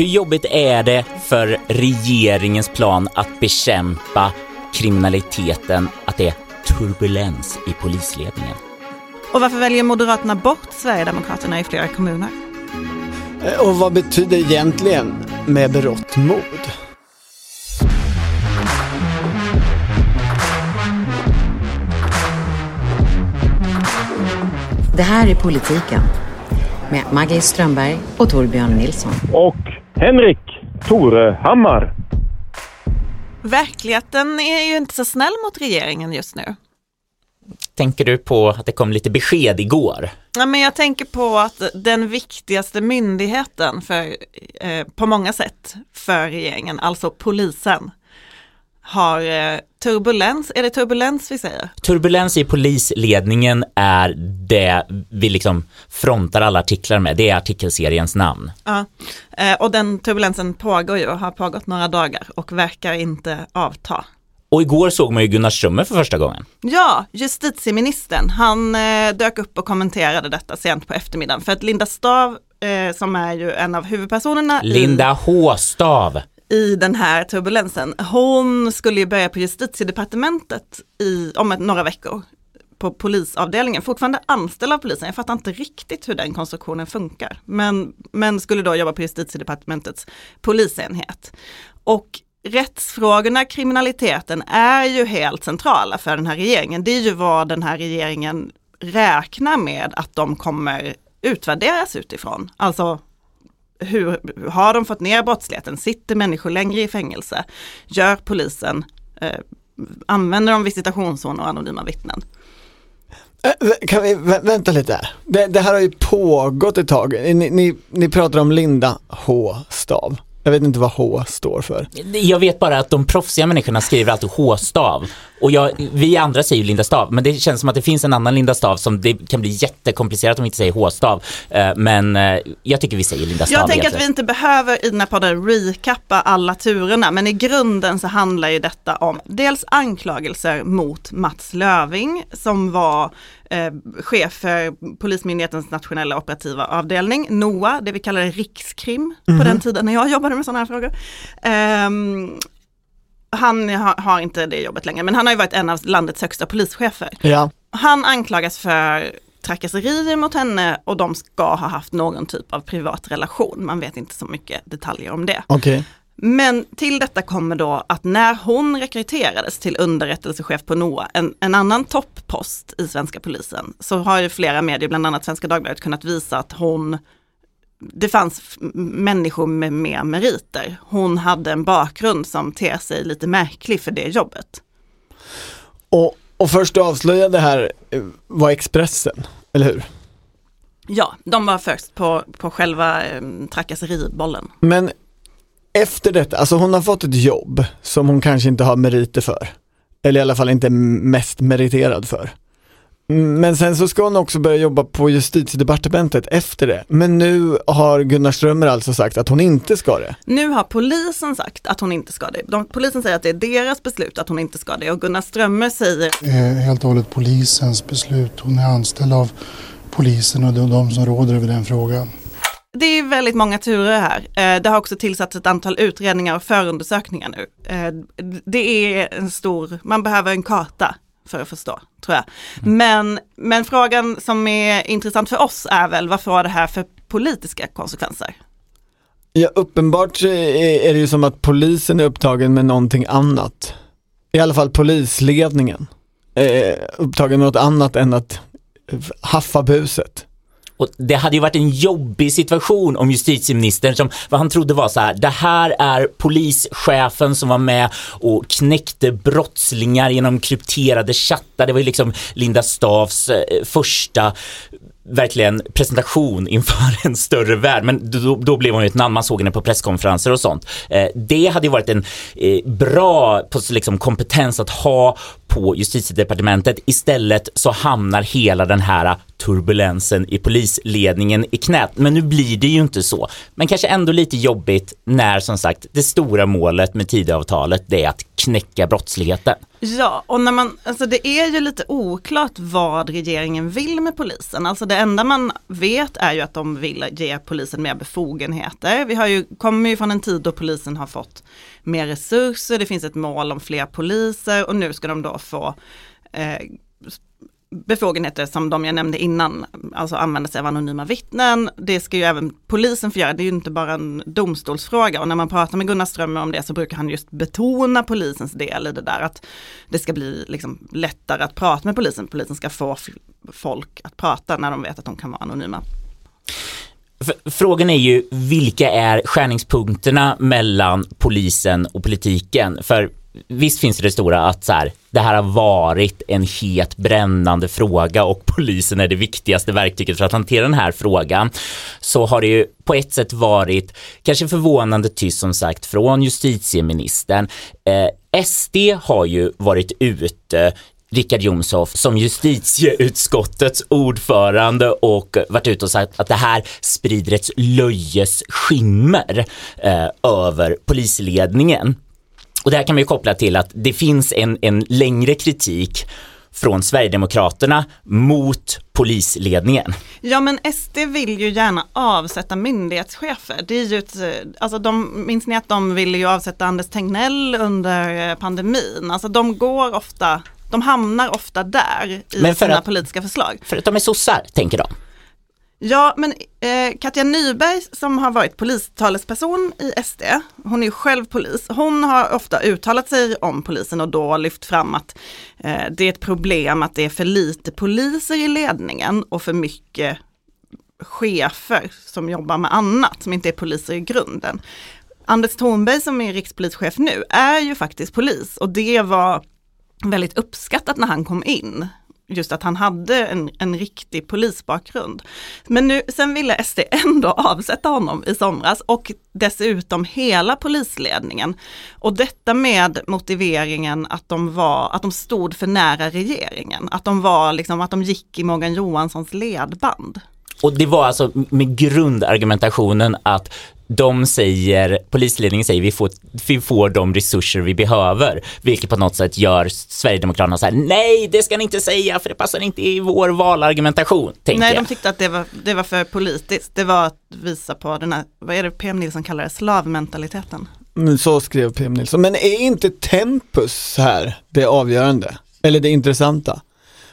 Hur jobbigt är det för regeringens plan att bekämpa kriminaliteten, att det är turbulens i polisledningen? Och varför väljer Moderaterna bort Sverigedemokraterna i flera kommuner? Eh, Och vad betyder egentligen med berått mod? Det här är Politiken med Maggie Strömberg och Torbjörn Nilsson. och Henrik Torehammar. Verkligheten är ju inte så snäll mot regeringen just nu. Tänker du på att det kom lite besked igår? Ja, men jag tänker på att den viktigaste myndigheten för, eh, på många sätt för regeringen, alltså polisen, har eh, turbulens. Är det turbulens vi säger? Turbulens i polisledningen är det vi liksom frontar alla artiklar med. Det är artikelseriens namn. Ja. Eh, och den turbulensen pågår ju och har pågått några dagar och verkar inte avta. Och igår såg man ju Gunnar Strömmer för första gången. Ja, justitieministern, han eh, dök upp och kommenterade detta sent på eftermiddagen för att Linda Stav, som är ju en av huvudpersonerna i, Linda Håstav i den här turbulensen, hon skulle ju börja på justitiedepartementet i, om ett, några veckor på polisavdelningen, fortfarande anställd av polisen. Jag fattar inte riktigt hur den konstruktionen funkar, men, men skulle då jobba på justitiedepartementets polisenhet. Och rättsfrågorna, kriminaliteten är ju helt centrala för den här regeringen. Det är ju vad den här regeringen räknar med att de kommer utvärderas utifrån. Alltså hur har de fått ner brottsligheten? Sitter människor längre i fängelse? Gör polisen, eh, använder de visitationszoner och anonyma vittnen? Eh, kan vi vä- vänta lite här. Det, det här har ju pågått ett tag. Ni, ni, ni pratar om Linda H. Stav. Jag vet inte vad H står för. Jag vet bara att de proffsiga människorna skriver alltid H-stav. Och jag, vi andra säger ju Linda Stav, men det känns som att det finns en annan Linda Stav som det kan bli jättekomplicerat om vi inte säger H-stav. Eh, Men eh, jag tycker vi säger Linda Stav. Jag tänker att vi inte behöver i den här podden recappa alla turerna, men i grunden så handlar ju detta om dels anklagelser mot Mats Löving som var eh, chef för Polismyndighetens nationella operativa avdelning, NOA, det vi kallade rikskrim på den tiden när jag jobbade med sådana här frågor. Ehm, han har, har inte det jobbet längre, men han har ju varit en av landets högsta polischefer. Ja. Han anklagas för trakasserier mot henne och de ska ha haft någon typ av privat relation. Man vet inte så mycket detaljer om det. Okej. Men till detta kommer då att när hon rekryterades till underrättelsechef på NOA, en, en annan topppost i svenska polisen, så har ju flera medier, bland annat Svenska Dagbladet, kunnat visa att hon det fanns människor med mer meriter. Hon hade en bakgrund som ter sig lite märklig för det jobbet. Och, och först du avslöjade det här eh, var Expressen, eller hur? Ja, de var först på, på själva eh, trakasseribollen. Men efter detta, alltså hon har fått ett jobb som hon kanske inte har meriter för. Eller i alla fall inte mest meriterad för. Men sen så ska hon också börja jobba på justitiedepartementet efter det. Men nu har Gunnar Strömmer alltså sagt att hon inte ska det. Nu har polisen sagt att hon inte ska det. De, polisen säger att det är deras beslut att hon inte ska det och Gunnar Strömmer säger Det är helt och hållet polisens beslut. Hon är anställd av polisen och det är de som råder över den frågan. Det är väldigt många turer här. Eh, Det har också tillsatts ett antal utredningar och förundersökningar nu. Eh, Det är en stor, man behöver en karta för att förstå, tror jag. Men, men frågan som är intressant för oss är väl, vad får det här för politiska konsekvenser? Ja, uppenbart är det ju som att polisen är upptagen med någonting annat. I alla fall polisledningen. Eh, upptagen med något annat än att haffa buset. Och det hade ju varit en jobbig situation om justitieministern som vad han trodde var så här, det här är polischefen som var med och knäckte brottslingar genom krypterade chattar. Det var ju liksom Linda Stavs eh, första verkligen presentation inför en större värld. Men då, då blev hon ju ett namn, man såg henne på presskonferenser och sånt. Eh, det hade ju varit en eh, bra liksom, kompetens att ha på justitiedepartementet. Istället så hamnar hela den här turbulensen i polisledningen i knät. Men nu blir det ju inte så. Men kanske ändå lite jobbigt när som sagt det stora målet med Tidöavtalet det är att knäcka brottsligheten. Ja, och när man, alltså det är ju lite oklart vad regeringen vill med polisen. Alltså det enda man vet är ju att de vill ge polisen mer befogenheter. Vi har ju, kommer ju från en tid då polisen har fått mer resurser, det finns ett mål om fler poliser och nu ska de då få eh, befogenheter som de jag nämnde innan, alltså använda sig av anonyma vittnen. Det ska ju även polisen få göra, det är ju inte bara en domstolsfråga och när man pratar med Gunnar Strömmer om det så brukar han just betona polisens del i det där att det ska bli liksom lättare att prata med polisen, polisen ska få folk att prata när de vet att de kan vara anonyma. Frågan är ju vilka är skärningspunkterna mellan polisen och politiken? För visst finns det stora att så här, det här har varit en het brännande fråga och polisen är det viktigaste verktyget för att hantera den här frågan. Så har det ju på ett sätt varit kanske förvånande tyst som sagt från justitieministern. Eh, SD har ju varit ute Richard Jomshof som justitieutskottets ordförande och varit ute och sagt att det här sprider ett löjes skimmer eh, över polisledningen. Och det här kan man ju koppla till att det finns en, en längre kritik från Sverigedemokraterna mot polisledningen. Ja men SD vill ju gärna avsätta myndighetschefer. Det är ju ett, alltså de, minns ni att de ville ju avsätta Anders Tegnell under pandemin? Alltså de går ofta, de hamnar ofta där i sina att, politiska förslag. För att de är sossar, tänker de. Ja, men eh, Katja Nyberg som har varit polistalesperson i SD, hon är ju själv polis, hon har ofta uttalat sig om polisen och då lyft fram att eh, det är ett problem att det är för lite poliser i ledningen och för mycket chefer som jobbar med annat, som inte är poliser i grunden. Anders Thornberg som är rikspolischef nu är ju faktiskt polis och det var väldigt uppskattat när han kom in just att han hade en, en riktig polisbakgrund. Men nu, sen ville SD ändå avsätta honom i somras och dessutom hela polisledningen. Och detta med motiveringen att de var, att de stod för nära regeringen, att de var liksom, att de gick i Morgan Johanssons ledband. Och det var alltså med grundargumentationen att de säger, polisledningen säger vi får, vi får de resurser vi behöver, vilket på något sätt gör Sverigedemokraterna så här, nej det ska ni inte säga för det passar inte i vår valargumentation. Nej, jag. de tyckte att det var, det var för politiskt, det var att visa på den här, vad är det PM Nilsson kallar det, slavmentaliteten. Men så skrev PM Nilsson, men är inte tempus här det avgörande? Eller det intressanta?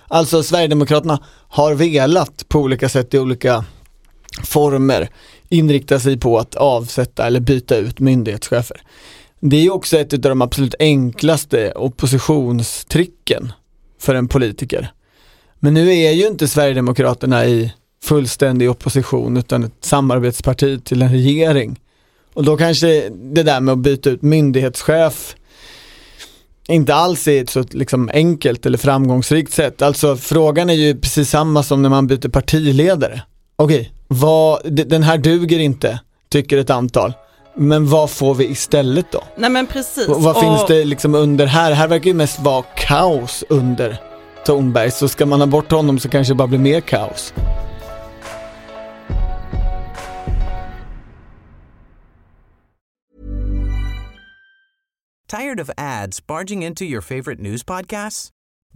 Alltså Sverigedemokraterna har velat på olika sätt i olika former inrikta sig på att avsätta eller byta ut myndighetschefer. Det är ju också ett av de absolut enklaste oppositionstricken för en politiker. Men nu är ju inte Sverigedemokraterna i fullständig opposition utan ett samarbetsparti till en regering. Och då kanske det där med att byta ut myndighetschef inte alls är ett så liksom enkelt eller framgångsrikt sätt. Alltså frågan är ju precis samma som när man byter partiledare. Okej, vad, den här duger inte, tycker ett antal. Men vad får vi istället då? Nej men precis. vad och... finns det liksom under här? Här verkar ju mest vara kaos under Tornberg, så ska man ha bort honom så kanske det bara blir mer kaos. Tired of ads barging into your favorite news podcasts?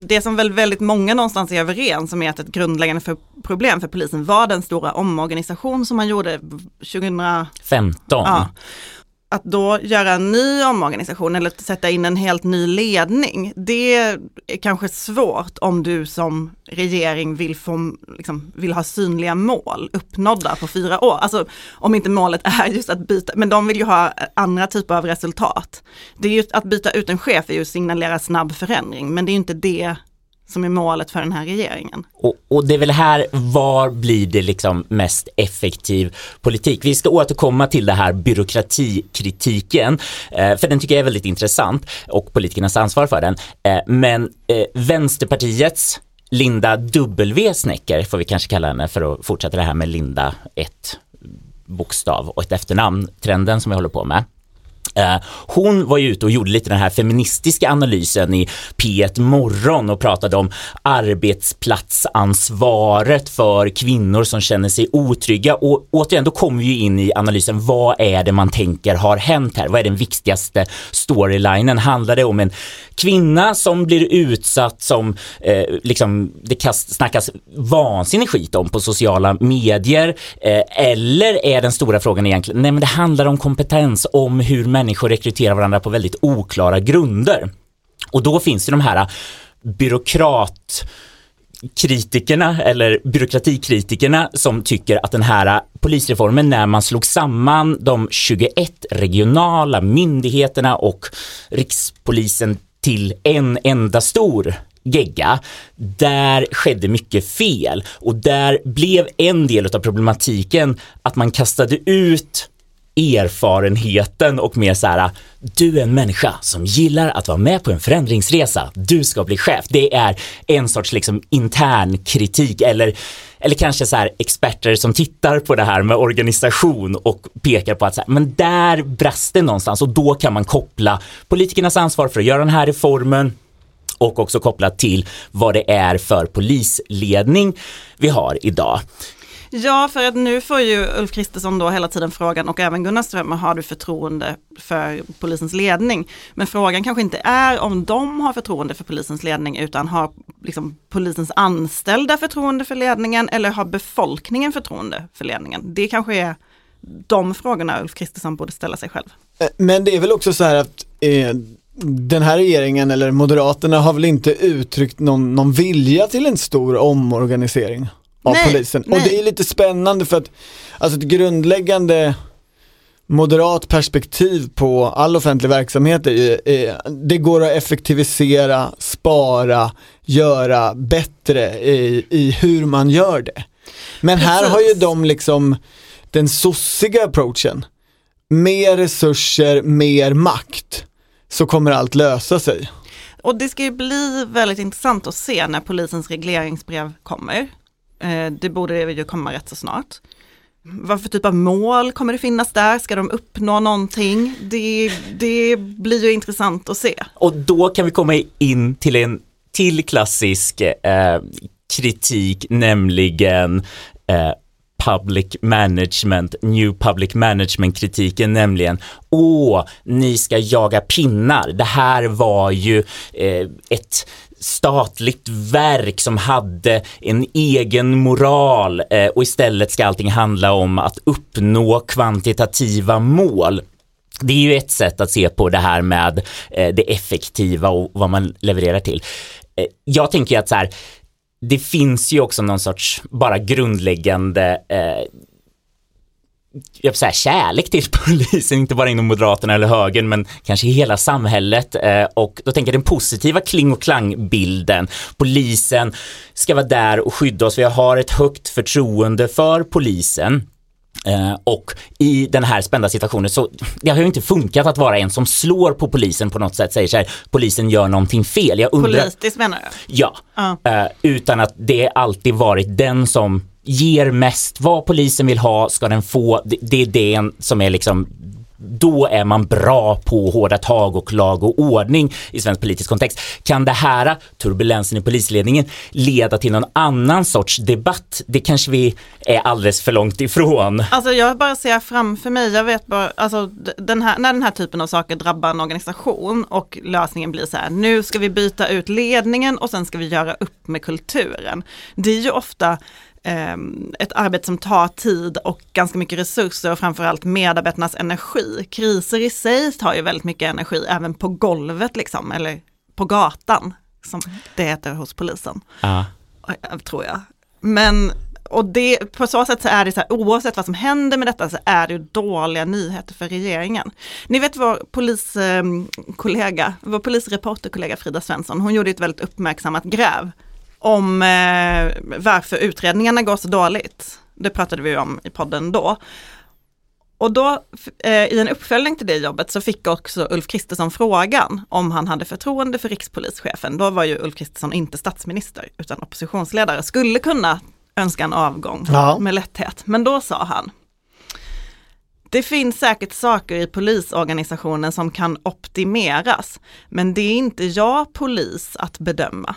Det som väl väldigt många någonstans är överens om är att ett grundläggande för problem för polisen var den stora omorganisation som man gjorde 2015. Ja att då göra en ny omorganisation eller sätta in en helt ny ledning, det är kanske svårt om du som regering vill, få, liksom, vill ha synliga mål uppnådda på fyra år. Alltså om inte målet är just att byta, men de vill ju ha andra typer av resultat. Det är ju att byta ut en chef är ju att signalera snabb förändring, men det är inte det som är målet för den här regeringen. Och, och, det är väl här, var blir det liksom mest effektiv politik? Vi ska återkomma till det här byråkratikritiken, eh, för den tycker jag är väldigt intressant och politikernas ansvar för den. Eh, men eh, Vänsterpartiets Linda W Snecker får vi kanske kalla henne för att fortsätta det här med Linda ett bokstav och ett efternamn, trenden som vi håller på med. Eh, hon var ju ute och gjorde lite den här feministiska analysen i P1 Morgon och pratade om arbetsplatsansvaret för kvinnor som känner sig otrygga och återigen då kommer vi in i analysen vad är det man tänker har hänt här? Vad är den viktigaste storylinen? Handlar det om en kvinna som blir utsatt som eh, liksom det kast, snackas vansinnig skit om på sociala medier eh, eller är den stora frågan egentligen, nej men det handlar om kompetens, om hur människor rekryterar varandra på väldigt oklara grunder. Och då finns det de här äh, byråkrat kritikerna eller byråkratikritikerna som tycker att den här äh, polisreformen när man slog samman de 21 regionala myndigheterna och rikspolisen till en enda stor gegga. Där skedde mycket fel och där blev en del av problematiken att man kastade ut erfarenheten och mer så här, du är en människa som gillar att vara med på en förändringsresa, du ska bli chef. Det är en sorts liksom intern kritik eller eller kanske så här experter som tittar på det här med organisation och pekar på att så här, men där brast det någonstans och då kan man koppla politikernas ansvar för att göra den här reformen och också kopplat till vad det är för polisledning vi har idag. Ja, för att nu får ju Ulf Kristersson då hela tiden frågan och även Gunnar Strömmer, har du förtroende för polisens ledning? Men frågan kanske inte är om de har förtroende för polisens ledning utan har liksom polisens anställda förtroende för ledningen eller har befolkningen förtroende för ledningen? Det kanske är de frågorna Ulf Kristersson borde ställa sig själv. Eh, men det är väl också så här att eh, den här regeringen eller Moderaterna har väl inte uttryckt någon, någon vilja till en stor omorganisering? Av nej, polisen. Nej. Och det är lite spännande för att alltså ett grundläggande moderat perspektiv på all offentlig verksamhet är ju, det går att effektivisera, spara, göra bättre i, i hur man gör det. Men här Precis. har ju de liksom den sossiga approachen. Mer resurser, mer makt, så kommer allt lösa sig. Och det ska ju bli väldigt intressant att se när polisens regleringsbrev kommer. Eh, det borde ju komma rätt så snart. Vad för typ av mål kommer det finnas där? Ska de uppnå någonting? Det, det blir ju intressant att se. Och då kan vi komma in till en till klassisk eh, kritik, nämligen eh, public management, new public management kritiken, nämligen åh, ni ska jaga pinnar. Det här var ju eh, ett statligt verk som hade en egen moral eh, och istället ska allting handla om att uppnå kvantitativa mål. Det är ju ett sätt att se på det här med eh, det effektiva och vad man levererar till. Eh, jag tänker att så här, det finns ju också någon sorts bara grundläggande eh, jag säga, kärlek till polisen, inte bara inom Moderaterna eller högern, men kanske i hela samhället. Eh, och då tänker jag den positiva kling och klangbilden. Polisen ska vara där och skydda oss. Vi har ett högt förtroende för polisen. Uh, och i den här spända situationen så det har ju inte funkat att vara en som slår på polisen på något sätt, säger så här, polisen gör någonting fel. Jag undrar, Politiskt menar du? Ja. Uh, utan att det alltid varit den som ger mest. Vad polisen vill ha ska den få. Det, det är det som är liksom då är man bra på hårda tag och lag och ordning i svensk politisk kontext. Kan det här, turbulensen i polisledningen, leda till någon annan sorts debatt? Det kanske vi är alldeles för långt ifrån. Alltså jag bara ser framför mig, jag vet bara, alltså den här, när den här typen av saker drabbar en organisation och lösningen blir så här, nu ska vi byta ut ledningen och sen ska vi göra upp med kulturen. Det är ju ofta ett arbete som tar tid och ganska mycket resurser och framförallt medarbetarnas energi. Kriser i sig tar ju väldigt mycket energi även på golvet liksom, eller på gatan som det heter hos polisen. Uh. Tror jag. Men och det, på så sätt så är det så här, oavsett vad som händer med detta så är det dåliga nyheter för regeringen. Ni vet vår poliskollega, vår polisreporterkollega Frida Svensson, hon gjorde ett väldigt uppmärksammat gräv om eh, varför utredningarna går så dåligt. Det pratade vi om i podden då. Och då eh, i en uppföljning till det jobbet så fick också Ulf Kristersson frågan om han hade förtroende för rikspolischefen. Då var ju Ulf Kristersson inte statsminister utan oppositionsledare, skulle kunna önska en avgång Ja. med lätthet. Men då sa han, det finns säkert saker i polisorganisationen som kan optimeras, men det är inte jag polis att bedöma.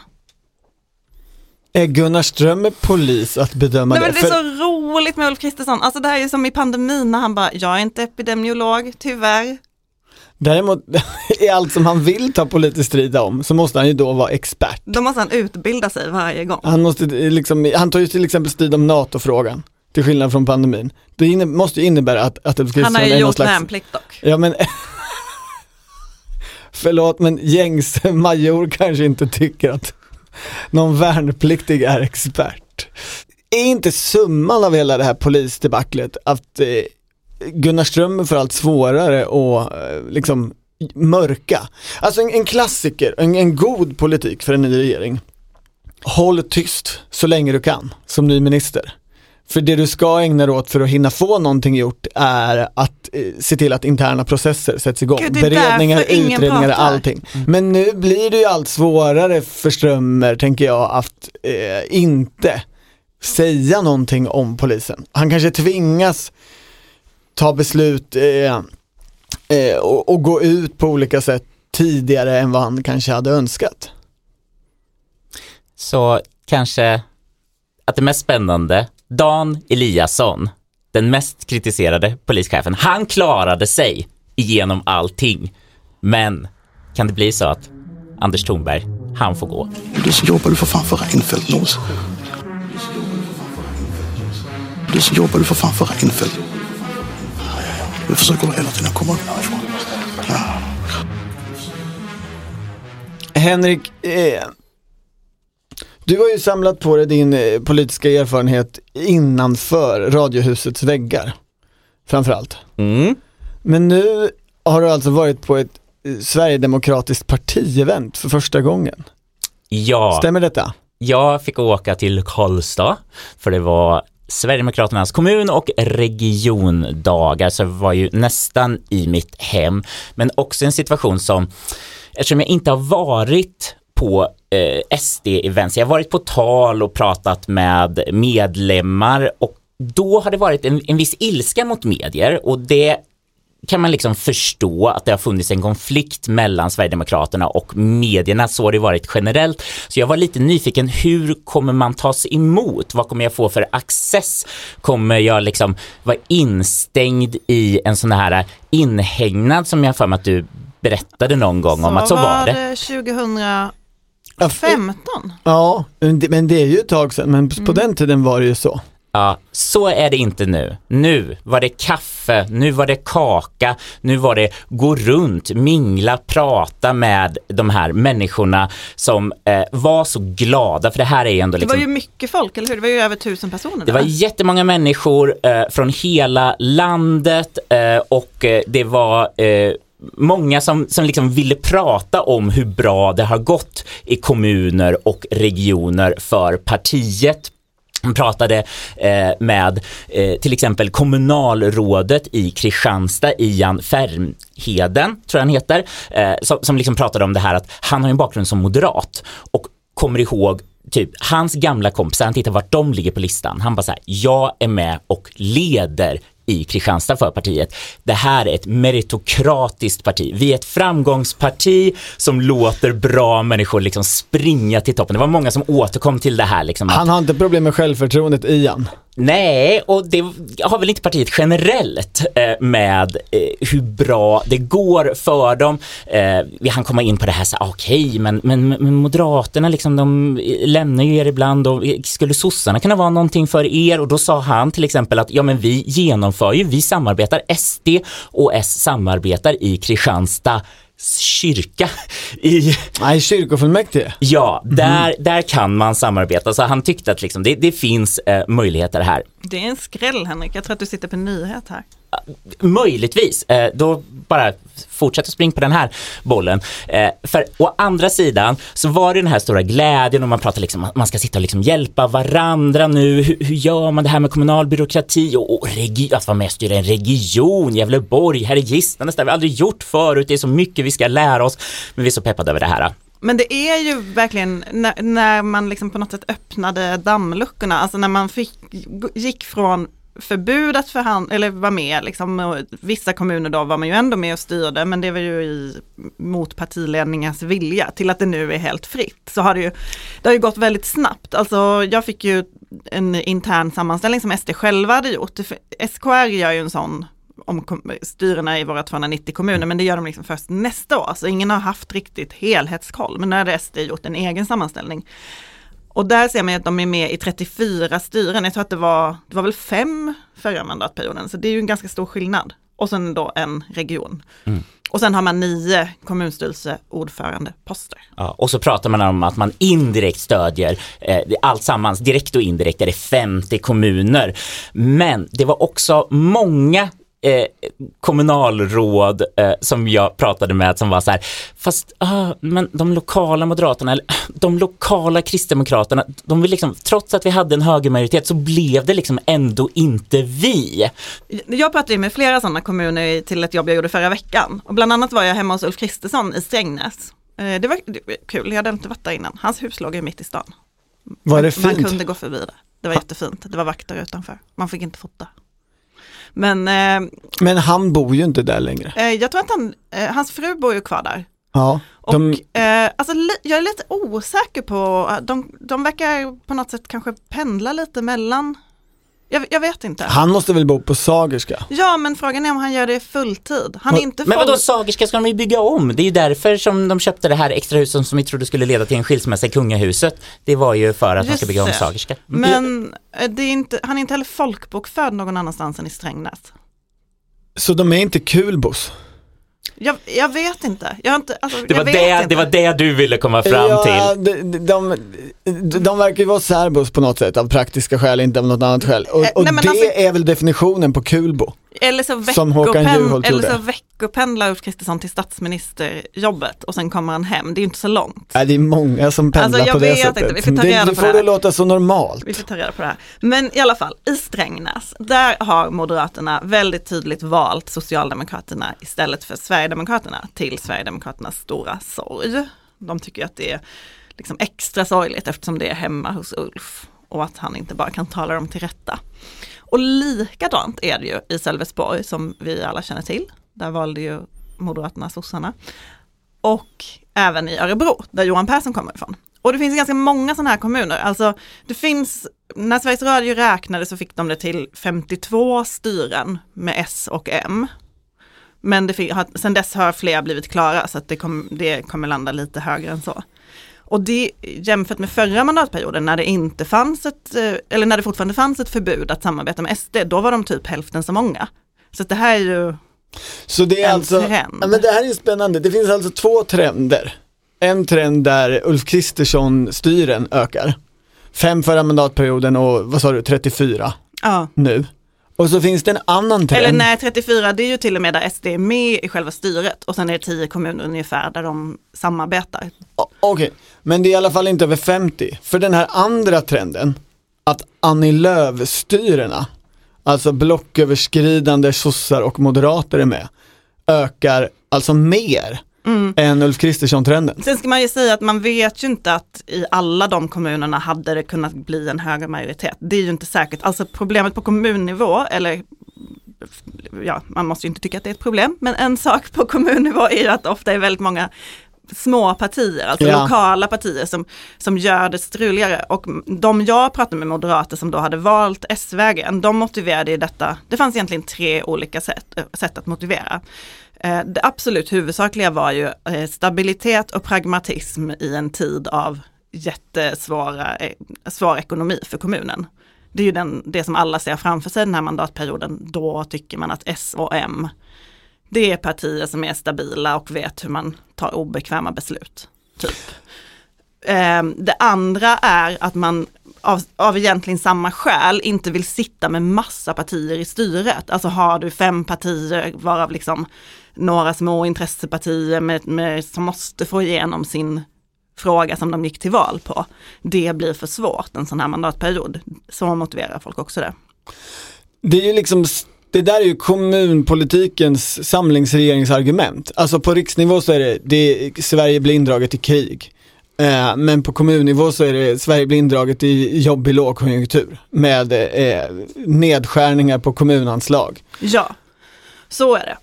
Är Gunnar Strömmer polis att bedöma Nej, det? men det är För- så roligt med Ulf Kristersson, alltså det här är som i pandemin när han bara, jag är inte epidemiolog, tyvärr. Däremot, i allt som han vill ta politisk strid om så måste han ju då vara expert. Då måste han utbilda sig varje gång. Han, måste eh, liksom, han tar ju till exempel strid om NATO-frågan, till skillnad från pandemin. Det inne, måste ju innebära att, att Ulf Han Kristersson har ju är någon gjort slags... värnplikt dock. Ja men Förlåt men gängs major kanske inte tycker att någon värnpliktig är expert. Är inte summan av hela det här polisdebaclet att eh, Gunnar Strömmer får allt svårare att eh, liksom mörka? Alltså en, en klassiker, en, en god politik för en ny regering. Håll tyst så länge du kan som ny minister. För det du ska ägna dig åt för att hinna få någonting gjort är att eh, se till att interna processer sätts igång. Gud, Beredningar, utredningar, pratar. allting. Men nu blir det ju allt svårare för Strömmer, tänker jag, att eh, inte säga någonting om polisen. Han kanske tvingas ta beslut eh, eh, och, och gå ut på olika sätt tidigare än vad han kanske hade önskat. Så kanske att det mest spännande, Dan Eliasson, den mest kritiserade polischefen, han klarade sig igenom allting. Men kan det bli så att Anders Thornberg, han får gå? Du så jobbar du för fan för Reinfeldt Nos. Du så jobbar du för fan för Reinfeldt. Du försöker hela tiden komma upp därifrån. Ja. Henrik, eh, du har ju samlat på dig din eh, politiska erfarenhet innanför Radiohusets väggar, framförallt. Mm. Men nu har du alltså varit på ett eh, Sverigedemokratiskt partievent för första gången. Ja, Stämmer detta? jag fick åka till Karlstad för det var Sverigedemokraternas kommun och regiondagar så det var ju nästan i mitt hem men också en situation som eftersom jag inte har varit på eh, SD-events, jag har varit på tal och pratat med medlemmar och då har det varit en, en viss ilska mot medier och det kan man liksom förstå att det har funnits en konflikt mellan Sverigedemokraterna och medierna, så har det varit generellt. Så jag var lite nyfiken, hur kommer man tas emot? Vad kommer jag få för access? Kommer jag liksom vara instängd i en sån här inhägnad som jag har för mig att du berättade någon gång om att så var det? 2015. Ja, f- Ja, men det, det är ju ett tag sedan, men på den tiden var det ju så. Ja, så är det inte nu. Nu var det kaffe, nu var det kaka, nu var det gå runt, mingla, prata med de här människorna som eh, var så glada, för det här är ju ändå Det liksom var ju mycket folk, eller hur? Det var ju över tusen personer. det var där. jättemånga människor eh, från hela landet eh, och eh, det var eh, många som, som liksom ville prata om hur bra det har gått i kommuner och regioner för partiet. Han pratade eh, med eh, till exempel kommunalrådet i Kristianstad, Ian Färmheden, tror jag han heter, eh, som, som liksom pratade om det här att han har en bakgrund som moderat och kommer ihåg typ hans gamla kompisar, han tittar vart de ligger på listan. Han bara så här, jag är med och leder i Kristianstad för partiet. Det här är ett meritokratiskt parti. Vi är ett framgångsparti som låter bra människor liksom springa till toppen. Det var många som återkom till det här liksom. att- Han har inte problem med självförtroendet, Ian. Nej, och det har väl inte partiet generellt eh, med eh, hur bra det går för dem. Eh, vi hann komma in på det här, så, ah, okej, men, men, men Moderaterna liksom, de lämnar ju er ibland och skulle sossarna kunna vara någonting för er? Och då sa han till exempel att ja, men vi genomför ju, vi samarbetar, SD och S samarbetar i Kristianstad kyrka i Nej, kyrkofullmäktige. Ja, där, där kan man samarbeta. Så han tyckte att liksom det, det finns eh, möjligheter här. Det är en skräll Henrik, jag tror att du sitter på nyhet här möjligtvis, eh, då bara fortsätt att springa på den här bollen. Eh, för å andra sidan så var det den här stora glädjen och man pratar liksom, man ska sitta och liksom hjälpa varandra nu. Hur, hur gör man det här med kommunal byråkrati och, och regi, att vara med och styra en region, Gävleborg, här är Gisslandes, det har vi aldrig gjort förut, det är så mycket vi ska lära oss, men vi är så peppade över det här. Men det är ju verkligen när, när man liksom på något sätt öppnade dammluckorna, alltså när man fick, gick från förbud att förhand- eller vara med, liksom, vissa kommuner då var man ju ändå med och styrde, men det var ju i, mot partiledningars vilja, till att det nu är helt fritt. Så har det ju, det har ju gått väldigt snabbt. Alltså jag fick ju en intern sammanställning som SD själva hade gjort. SKR gör ju en sån om styrena i våra 290 kommuner, men det gör de liksom först nästa år. Så ingen har haft riktigt helhetskoll, men nu har SD gjort en egen sammanställning. Och där ser man att de är med i 34 styren. Jag tror att det var, det var väl fem förra mandatperioden, så det är ju en ganska stor skillnad. Och sen då en region. Mm. Och sen har man nio kommunstyrelseordförandeposter. Ja, och så pratar man om att man indirekt stödjer eh, allt sammans, direkt och indirekt är det 50 kommuner. Men det var också många eh, kommunalråd eh, som jag pratade med som var så här, fast ah, men de lokala moderaterna, eller de lokala kristdemokraterna, de vill liksom, trots att vi hade en högermajoritet så blev det liksom ändå inte vi. Jag pratade med flera sådana kommuner till ett jobb jag gjorde förra veckan och bland annat var jag hemma hos Ulf Kristersson i Strängnäs. Eh, det var, det var kul, jag hade inte varit där innan. Hans hus låg ju mitt i stan. Var det fint? Man kunde gå förbi det. Det var jättefint. Det var vakter utanför. Man fick inte fota. Men, eh, Men han bor ju inte där längre. Eh, jag tror att han, eh, hans fru bor ju kvar där. Ja, de... Och, eh, alltså, jag är lite osäker på, de, de verkar på något sätt kanske pendla lite mellan jag, jag, vet inte. Han måste väl bo på Sagerska? Ja, men frågan är om han gör det fulltid. Han är inte men vadå Sagerska ska de ju bygga om? Det är ju därför som de köpte det här extra huset som vi trodde skulle leda till en skilsmässa i kungahuset. Det var ju för att Just man ska bygga om Sagerska. Men eh, det är inte, han är inte heller folkbokförd någon annanstans än i Strängnäs. Så de är inte kulbos? Jag, jag, vet inte. Jag inte alltså, det, var det, inte. det var det du ville komma fram ja, till. De, de, de, de verkar ju vara särbos på något sätt av praktiska skäl, inte av något annat skäl. Och, och Nej, det alltså, är väl definitionen på kulbo. Eller så, veckopen, eller så veckopendlar Ulf Kristersson till statsministerjobbet och sen kommer han hem. Det är ju inte så långt. Nej, det är många som pendlar alltså, på det sättet. Inte, vi får ta reda det, på får det, låta så normalt. Vi får ta reda på det här. Men i alla fall, i Strängnäs, där har Moderaterna väldigt tydligt valt Socialdemokraterna istället för Sverigedemokraterna till Sverigedemokraternas stora sorg. De tycker att det är liksom extra sorgligt eftersom det är hemma hos Ulf och att han inte bara kan tala dem till rätta. Och likadant är det ju i Sölvesborg som vi alla känner till. Där valde ju Moderaterna sossarna. Och även i Örebro där Johan Persson kommer ifrån. Och det finns ganska många sådana här kommuner. Alltså det finns, när Sveriges Radio räknade så fick de det till 52 styren med S och M. Men det, sen dess har fler blivit klara så att det, kom, det kommer landa lite högre än så. Och det jämfört med förra mandatperioden när det inte fanns ett, eh, eller när det fortfarande fanns ett förbud att samarbeta med SD, då var de typ hälften så många. Så det här är ju så det är en alltså, trend. Ja, men det här är spännande, det finns alltså två trender. En trend där Ulf Kristersson-styren ökar. Fem förra mandatperioden och vad sa du, 34 ja. nu. Och så finns det en annan trend. Eller nej, 34 det är ju till och med där SD är med i själva styret och sen är det 10 kommuner ungefär där de samarbetar. Okej, okay. Men det är i alla fall inte över 50. För den här andra trenden, att Annie Lööf-styrena, alltså blocköverskridande sossar och moderater är med, ökar alltså mer mm. än Ulf Kristersson-trenden. Sen ska man ju säga att man vet ju inte att i alla de kommunerna hade det kunnat bli en högre majoritet. Det är ju inte säkert. Alltså problemet på kommunnivå, eller ja, man måste ju inte tycka att det är ett problem, men en sak på kommunnivå är ju att det ofta är väldigt många små partier, alltså ja. lokala partier som, som gör det struligare. Och de jag pratade med moderater som då hade valt S-vägen, de motiverade ju detta, det fanns egentligen tre olika sätt, sätt att motivera. Eh, det absolut huvudsakliga var ju eh, stabilitet och pragmatism i en tid av jättesvåra eh, svår ekonomi för kommunen. Det är ju den, det som alla ser framför sig den här mandatperioden. Då tycker man att S och M, det är partier som är stabila och vet hur man tar obekväma beslut. Typ. Ehm, det andra är att man av, av egentligen samma skäl inte vill sitta med massa partier i styret. Alltså har du fem partier varav liksom några små intressepartier med, med, som måste få igenom sin fråga som de gick till val på. Det blir för svårt en sån här mandatperiod. Så motiverar folk också det. Det är ju liksom det där är ju kommunpolitikens samlingsregeringsargument. Alltså på riksnivå så är det, det Sverige blir indraget i krig. Eh, men på kommunnivå så är det Sverige blir indraget i jobbig lågkonjunktur med eh, nedskärningar på kommunanslag. Ja, så är det.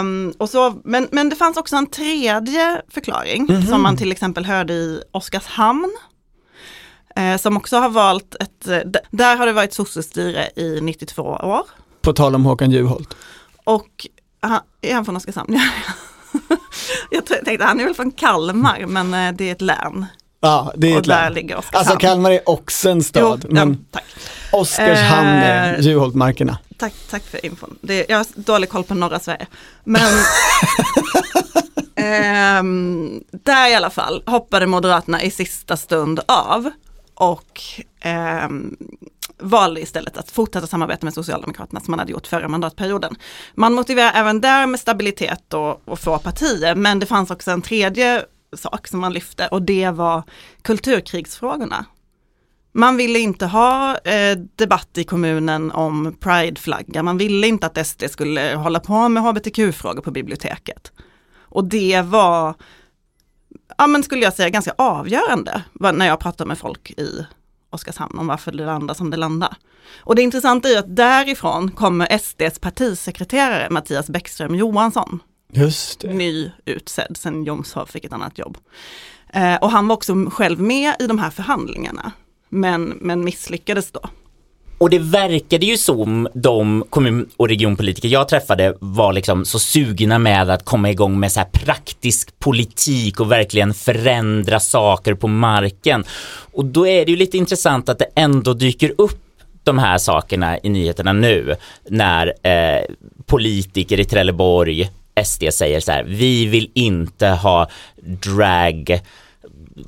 Um, och så, men, men det fanns också en tredje förklaring mm -hmm. som man till exempel hörde i Oskarshamn. Uh, som också har valt ett, där har det varit sossestyre i 92 år. På tal om Håkan Juholt. Och han, är han från Oskarshamn? jag tänkte han är väl från Kalmar men uh, det är ett län. Ja, det är och ett län. ligger Oskarshamn. Alltså Kalmar är också en stad, jo, men ja. Oskarshamn är Eh, Juholtmarkerna. Tack, tack för infon. Det, jag har dålig koll på norra Sverige. Men ehm, där i alla fall hoppade Moderaterna i sista stund av och ehm, valde istället att fortsätta samarbeta med Socialdemokraterna som man hade gjort förra mandatperioden. Man motiverar även där med stabilitet och, och få partier, men det fanns också en tredje sak som man lyfte och det var kulturkrigsfrågorna. Man ville inte ha eh, debatt i kommunen om prideflagga. Man ville inte att SD skulle hålla på med hbtq-frågor på biblioteket. Och det var, ja men skulle jag säga, ganska avgörande när jag pratar med folk i Oskarshamn om varför det landar som det landar. Och det intressanta är att därifrån kommer SDs partisekreterare Mattias Bäckström Johansson, Just det. ny utsedd sen Jomshof fick ett annat jobb. Eh, och han var också själv med i de här förhandlingarna men, men misslyckades då. Och det verkade ju som de kommun och regionpolitiker jag träffade var liksom så sugna med att komma igång med så här praktisk politik och verkligen förändra saker på marken. Och då är det ju lite intressant att det ändå dyker upp de här sakerna i nyheterna nu när eh, politiker i Trelleborg, SD säger så här, vi vill inte ha drag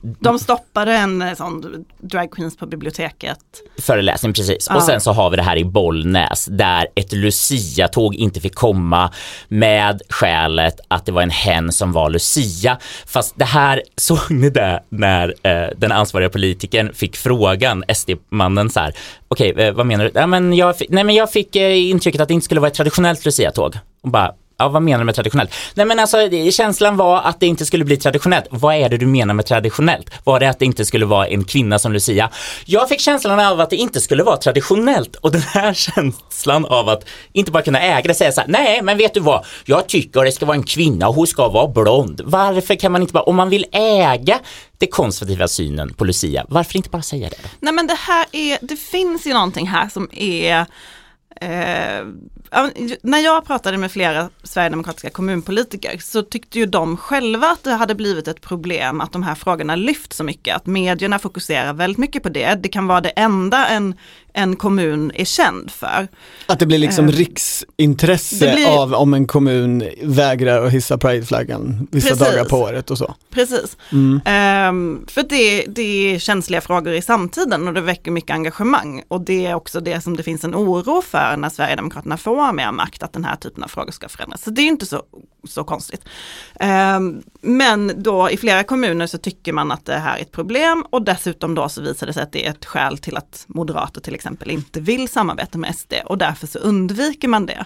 de stoppade en eh, sån drag queens på biblioteket. föreläsning precis. Ja. Och sen så har vi det här i Bollnäs där ett Lucia-tåg inte fick komma med skälet att det var en hen som var Lucia. Fast det här såg ni det när eh, den ansvariga politikern fick frågan, SD-mannen så här, okej eh, vad menar du? Ja, men jag, fick- nej men jag fick eh, intrycket att det inte skulle vara ett traditionellt Lucia-tåg. Och bara, Ja, vad menar du med traditionellt? Nej men alltså känslan var att det inte skulle bli traditionellt. Vad är det du menar med traditionellt? Var det att det inte skulle vara en kvinna som Lucia? Jag fick känslan av att det inte skulle vara traditionellt och den här känslan av att inte bara kunna äga det, säga så här, nej men vet du vad, jag tycker det ska vara en kvinna och hon ska vara blond. Varför kan man inte bara, om man vill äga det konservativa synen på Lucia, varför inte bara säga det? Nej men det här är, det finns ju någonting här som är Eh, när jag pratade med flera sverigedemokratiska kommunpolitiker så tyckte ju de själva att det hade blivit ett problem att de här frågorna lyft så mycket, att medierna fokuserar väldigt mycket på det. Det kan vara det enda en, en kommun är känd för. Att det blir liksom Eh, riksintresse blir- av om en kommun vägrar att hissa prideflaggan vissa Precis. dagar på året och så. Precis. Mm. Ehm, för det, det är känsliga frågor i samtiden och det väcker mycket engagemang. Och det är också det som det finns en oro för när Sverigedemokraterna får mer makt, att den här typen av frågor ska förändras. Så det är inte så, så konstigt. Ehm, men då i flera kommuner så tycker man att det här är ett problem och dessutom då så visar det sig att det är ett skäl till att moderater till exempel inte vill samarbeta med SD och därför så undviker man det.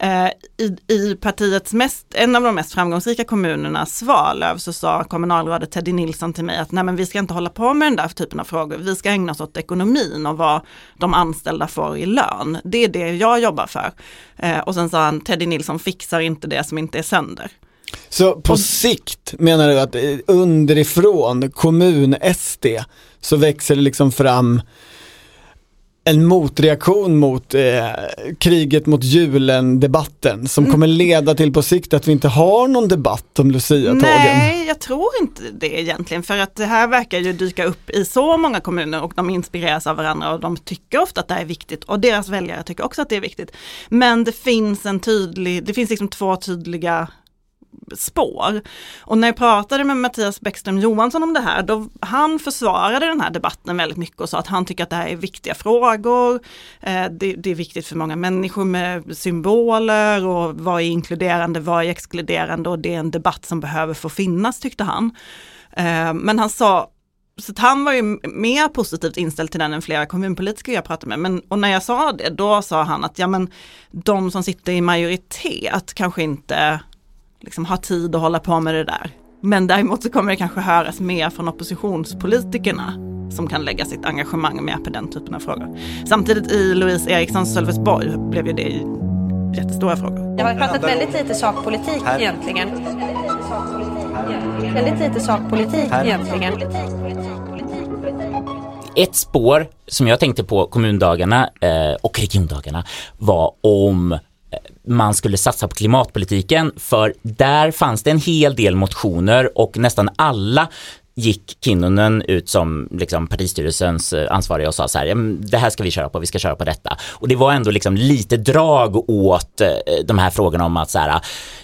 Eh, i, I partiets mest, en av de mest framgångsrika kommunerna, Svalöv, så sa kommunalrådet Teddy Nilsson till mig att nej men vi ska inte hålla på med den där typen av frågor, vi ska ägna oss åt ekonomin och vad de anställda får i lön. Det är det jag jobbar för. Eh, och sen sa han, Teddy Nilsson fixar inte det som inte är sönder. Så på sikt menar du att eh, underifrån kommun-SD så växer det liksom fram en motreaktion mot eh, kriget mot julen-debatten som kommer leda till på sikt att vi inte har någon debatt om Lucia-tågen. Nej, jag tror inte det egentligen för att det här verkar ju dyka upp i så många kommuner och de inspireras av varandra och de tycker ofta att det här är viktigt och deras väljare tycker också att det är viktigt. Men det finns en tydlig, det finns liksom två tydliga spår. Och när jag pratade med Mattias Bäckström Johansson om det här, då han försvarade den här debatten väldigt mycket och sa att han tycker att det här är viktiga frågor. Eh, det, det, är viktigt för många människor med symboler och vad är inkluderande, vad är exkluderande och det är en debatt som behöver få finnas tyckte han. Eh, men han sa så han var ju mer positivt inställd till den än flera kommunpolitiker jag pratade med. Men, och när jag sa det, då sa han att ja men de som sitter i majoritet kanske inte liksom, har tid att hålla på med det där. Men däremot så kommer det kanske höras mer från oppositionspolitikerna som kan lägga sitt engagemang mer på den typen av frågor. Samtidigt i Louise Erikssons Sölvesborg blev ju det jättestora frågor. Det har pratat väldigt lite sakpolitik egentligen. Väldigt lite sakpolitik egentligen. Ett spår som jag tänkte på kommundagarna eh, och regiondagarna var om man skulle satsa på klimatpolitiken för där fanns det en hel del motioner och nästan alla gick Kinnunen ut som liksom, partistyrelsens eh, ansvariga och sa så här, det här ska vi köra på, vi ska köra på detta. Och det var ändå liksom lite drag åt eh, de här frågorna om att så här,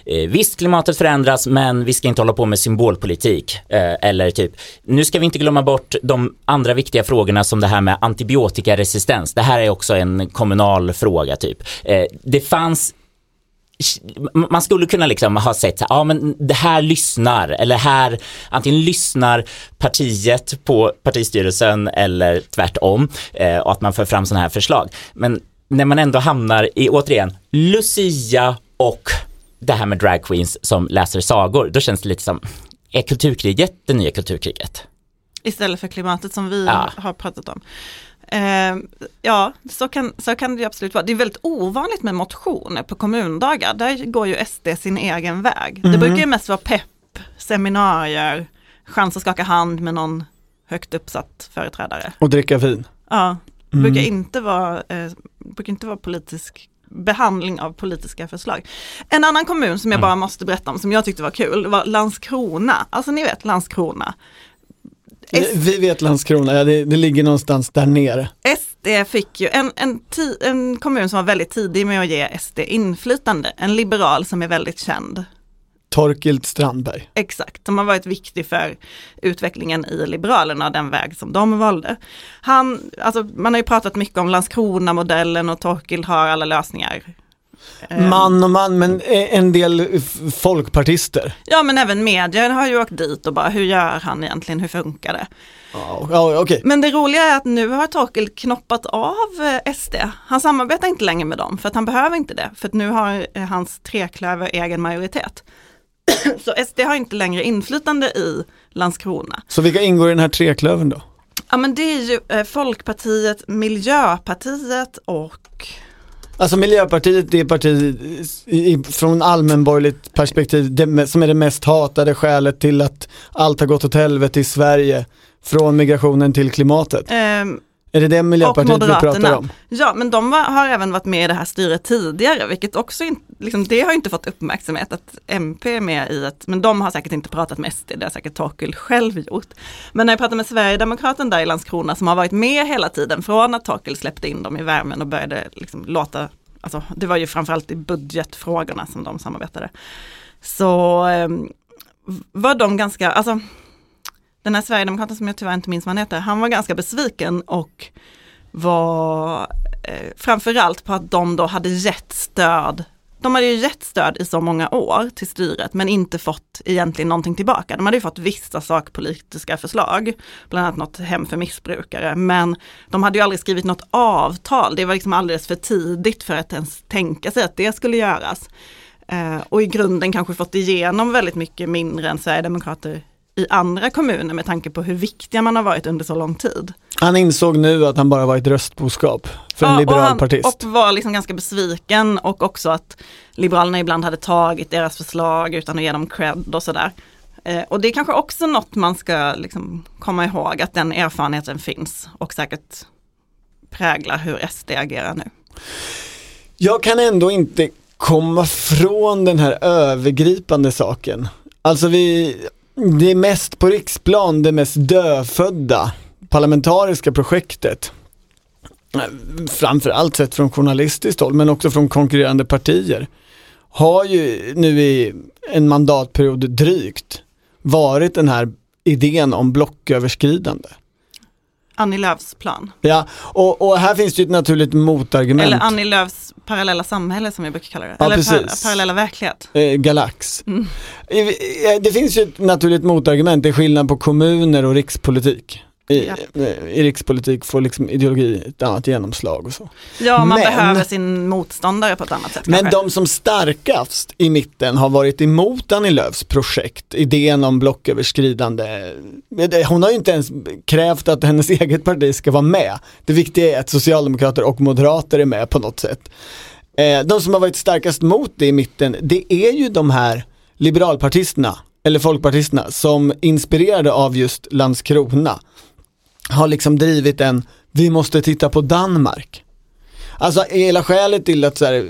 eh, visst klimatet förändras men vi ska inte hålla på med symbolpolitik. Eh, eller typ, nu ska vi inte glömma bort de andra viktiga frågorna som det här med antibiotikaresistens. Det här är också en kommunal fråga typ. Eh, det fanns man skulle kunna liksom ha sett, ja men det här lyssnar, eller här, antingen lyssnar partiet på partistyrelsen eller tvärtom, eh, och att man för fram sådana här förslag. Men när man ändå hamnar i, återigen, Lucia och det här med dragqueens som läser sagor, då känns det lite som, är kulturkriget det nya kulturkriget? Istället för klimatet som vi ja. har pratat om. Eh, ja, så kan, så kan det absolut vara. Det är väldigt ovanligt med motioner på kommundagar. Där går ju SD sin egen väg. Mm. Det brukar ju mest vara pepp, seminarier, chans att skaka hand med någon högt uppsatt företrädare. Och dricka vin. Ja, det mm. brukar, inte vara, eh, brukar inte vara politisk behandling av politiska förslag. En annan kommun som jag mm. bara måste berätta om som jag tyckte var kul var Landskrona. Alltså ni vet Landskrona. Vi vet Landskrona, ja, det, det, ligger någonstans där nere. SD fick ju en, en, en kommun som var väldigt tidig med att ge SD inflytande, en liberal som är väldigt känd. Torkild Strandberg. Exakt, som har varit viktig för utvecklingen i Liberalerna och den väg som de valde. Han, alltså, man har ju pratat mycket om Landskrona-modellen och Torkild har alla lösningar. Man och man, men en del folkpartister. Ja men även medier har ju åkt dit och bara hur gör han egentligen, hur funkar det? Ja, okay. Men det roliga är att nu har Torkel knoppat av eh, SD. Han samarbetar inte längre med dem för att han behöver inte det. För att nu har eh, hans treklöver egen majoritet. Så SD har inte längre inflytande i Landskrona. Så vilka ingår i den här treklövern då? Ja men det är ju Folkpartiet, Miljöpartiet och Alltså Miljöpartiet det är partiet från allmänborgerligt perspektiv det, som är det mest hatade skälet till att allt har gått åt helvete i Sverige från migrationen till klimatet. Um, är det det Miljöpartiet vi pratar om? Ja, men de har även varit med i det här styret tidigare, vilket också in, liksom, det har inte fått uppmärksamhet att MP är med i ett, men de har säkert inte pratat med SD, det har säkert Torkel själv gjort. Men när jag pratade med Sverigedemokraten där i Landskrona som har varit med hela tiden från att Torkel släppte in dem i värmen och började liksom låta, alltså det var ju framförallt i budgetfrågorna som de samarbetade. Så eh, var de ganska, alltså den här Sverigedemokraten som jag tyvärr inte minns vad han heter, han var ganska besviken och var eh, framförallt på att de då hade gett stöd de hade ju gett stöd i så många år till styret men inte fått egentligen någonting tillbaka. De hade ju fått vissa sakpolitiska förslag, bland annat något hem för missbrukare, men de hade ju aldrig skrivit något avtal. Det var liksom alldeles för tidigt för att ens tänka sig att det skulle göras. Eh, och i grunden kanske fått igenom väldigt mycket mindre än Sverigedemokrater i andra kommuner med tanke på hur viktiga man har varit under så lång tid. Han insåg nu att han bara var ett röstboskap för en ja, liberal och han, partist. Och var liksom ganska besviken och också att Liberalerna ibland hade tagit deras förslag utan att ge dem cred och sådär. Eh, och det är kanske också något man ska liksom komma ihåg att den erfarenheten finns och säkert präglar hur SD agerar nu. Jag kan ändå inte komma från den här övergripande saken. Alltså vi det mest på riksplan det mest dödfödda parlamentariska projektet. Framförallt sett från journalistiskt håll men också från konkurrerande partier. har ju nu i en mandatperiod drygt varit den här idén om blocköverskridande. Annie Lööfs plan. Ja, och, och här finns det ju ett naturligt motargument. Eller Annie Lööfs parallella samhälle som vi brukar kalla det. Ja, Eller par parallella verklighet. eh, Galax. Mm. Det finns ju ett naturligt motargument, det är skillnad på kommuner och rikspolitik. I, I rikspolitik får liksom ideologi ett annat genomslag och så. Ja, man Men- behöver sin motståndare på ett annat sätt Men kanske. de som starkast i mitten har varit emot Annie Lööfs projekt, idén om blocköverskridande. Hon har ju inte ens krävt att hennes eget parti ska vara med. Det viktiga är att socialdemokrater och moderater är med på något sätt. Eh, De som har varit starkast mot det i mitten, det är ju de här liberalpartisterna, eller folkpartisterna, som inspirerade av just Landskrona har liksom drivit en, vi måste titta på Danmark. Alltså hela skälet till att så här,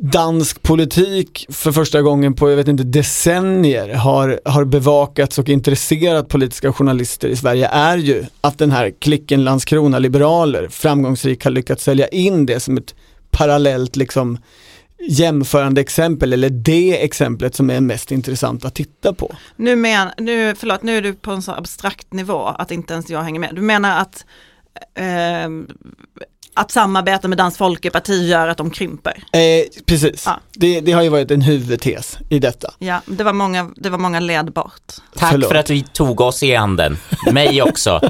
dansk politik för första gången på, jag vet inte, decennier har, har bevakats och intresserat politiska journalister i Sverige är ju att den här klicken Landskrona-liberaler framgångsrikt har lyckats sälja in det som ett parallellt liksom jämförande exempel eller det exemplet som är mest intressant att titta på. Nu, men, nu, förlåt, nu är du på en så abstrakt nivå att inte ens jag hänger med. Du menar att, eh, att samarbeta med Dansk Folkeparti gör att de krymper? Eh, precis, Ja. det, det har ju varit en huvudtes i detta. Ja, det var många, det var många led bort. Tack Förlåt. för att vi tog oss i handen. Mig också.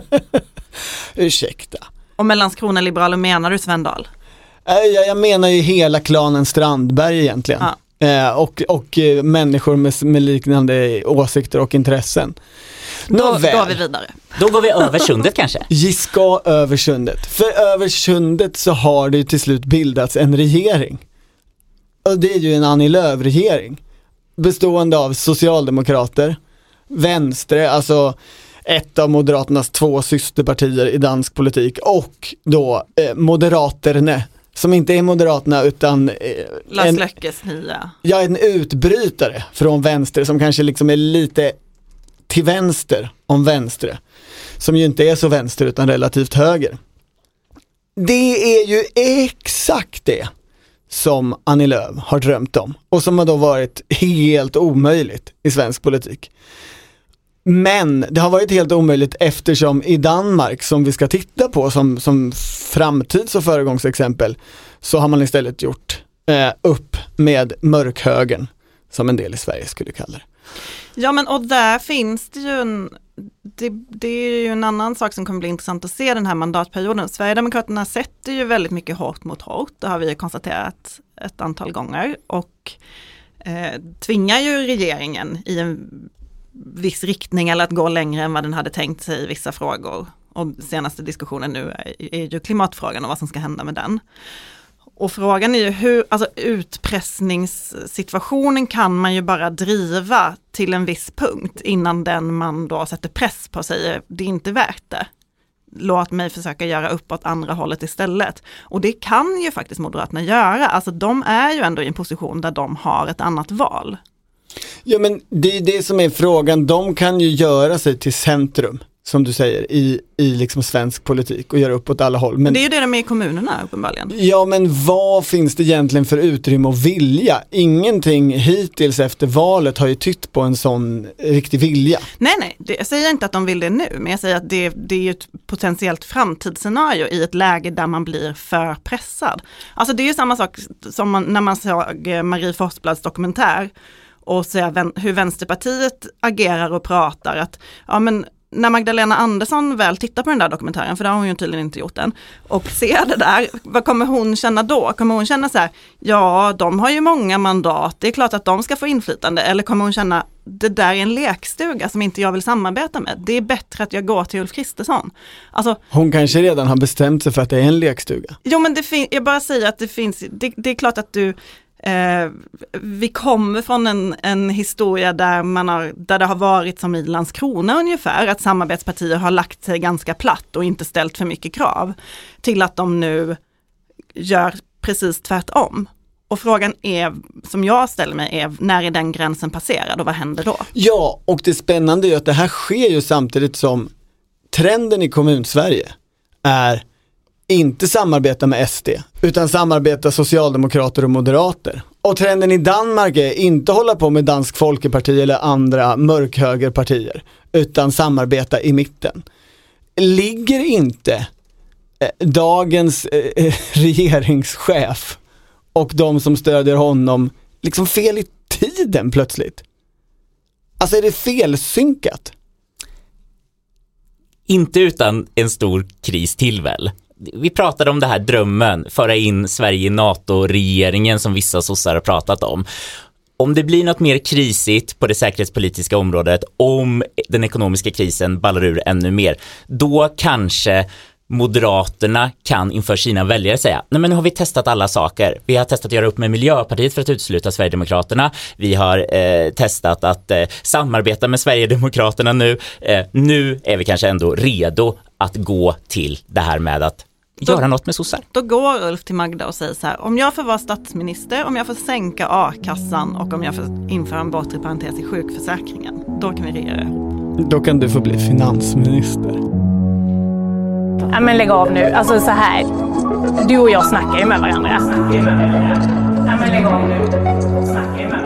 Ursäkta. Och med Landskrona liberaler menar du Sven Dahl? Eh, Jag, jag menar ju hela klanen Strandberg egentligen. Eh, och och eh, människor med, med liknande åsikter och intressen. Då Nåväl. går vi vidare. Då går vi över sundet kanske. Vi ska över sundet. För över sundet så har det ju till slut bildats en regering. Och det är ju en Annie Lööf-regering. Bestående av socialdemokrater, vänstre, alltså ett av Moderaternas två systerpartier i dansk politik och då eh, Moderaterne, som inte är Moderaterna utan eh, Lars en, Löckes nya. ja, en utbrytare från vänster som kanske liksom är lite till vänster om vänstre. Som ju inte är så vänster utan relativt höger. Det är ju exakt det som Annie Lööf har drömt om och som har då varit helt omöjligt i svensk politik. Men det har varit helt omöjligt eftersom i Danmark som vi ska titta på som, som framtids och föregångsexempel så har man istället gjort eh, upp med mörkhögern som en del i Sverige skulle kalla det. Ja men och där finns det ju en, det, det är ju en annan sak som kommer bli intressant att se den här mandatperioden. Sverigedemokraterna sätter ju väldigt mycket hårt mot hårt, det har vi ju konstaterat ett antal gånger och eh, tvingar ju regeringen i en viss riktning eller att gå längre än vad den hade tänkt sig i vissa frågor. Och senaste diskussionen nu är, är ju klimatfrågan och vad som ska hända med den. Och frågan är ju hur, alltså utpressningssituationen kan man ju bara driva till en viss punkt innan den man då sätter press på säger det är inte värt det. Låt mig försöka göra uppåt andra hållet istället. Och det kan ju faktiskt Moderaterna göra, alltså de är ju ändå i en position där de har ett annat val. Ja men det är det som är frågan, de kan ju göra sig till centrum, som du säger, i, i liksom svensk politik och göra upp åt alla håll. Men, Det är ju det de är i kommunerna uppenbarligen. ja men vad finns det egentligen för utrymme och vilja? Ingenting hittills efter valet har ju tytt på en sån riktig vilja. Nej, nej, det, jag säger inte att de vill det nu, men jag säger att det, det är ett potentiellt framtidsscenario i ett läge där man blir för pressad. Alltså det är ju samma sak som man, när man såg eh, Marie Forsblads dokumentär och vän, hur Vänsterpartiet agerar och pratar, att ja men när Magdalena Andersson väl tittar på den där dokumentären, för det har hon ju tydligen inte gjort än, och ser det där, vad kommer hon känna då? Kommer hon känna så här, ja de har ju många mandat, det är klart att de ska få inflytande, eller kommer hon känna, det där är en lekstuga som inte jag vill samarbeta med, det är bättre att jag går till Ulf Kristersson. Alltså, Hon kanske redan har bestämt sig för att det är en lekstuga. Jo men det jag bara säger att det finns, det, det är klart att du, eh, vi kommer från en, en historia där, man har, där det har varit som i Landskrona ungefär, att samarbetspartier har lagt sig ganska platt och inte ställt för mycket krav, till att de nu gör precis tvärtom. Och frågan är, som jag ställer mig, är när är den gränsen passerad och vad händer då? Ja, och det spännande är att det här sker ju samtidigt som trenden i kommun-Sverige är inte samarbeta med SD, utan samarbeta socialdemokrater och moderater. Och trenden i Danmark är inte hålla på med Dansk Folkeparti eller andra mörkhögerpartier, utan samarbeta i mitten. Ligger inte eh, dagens eh, regeringschef och de som stödjer honom liksom fel i tiden plötsligt? Alltså är det felsynkat? Inte utan en stor kris till väl? Vi pratade om det här drömmen, föra in Sverige i NATO-regeringen som vissa sossar har pratat om. Om det blir något mer krisigt på det säkerhetspolitiska området, om den ekonomiska krisen ballar ur ännu mer, då kanske Moderaterna kan inför sina väljare säga, nej men nu har vi testat alla saker. Vi har testat att göra upp med Miljöpartiet för att utesluta Sverigedemokraterna. Vi har eh, testat att eh, samarbeta med Sverigedemokraterna nu. Eh, nu är vi kanske ändå redo att gå till det här med att då- göra något med sossar. Då går Ulf till Magda och säger så här, om jag får vara statsminister, om jag får sänka a-kassan och om jag får införa en bortre parentes i sjukförsäkringen, då kan vi regera ihop. Då kan du få bli finansminister. Ja, men lägg av nu. Alltså så här. Du och jag snackar ju med varandra. Ja, men lägg av nu. Snackar ju med varandra.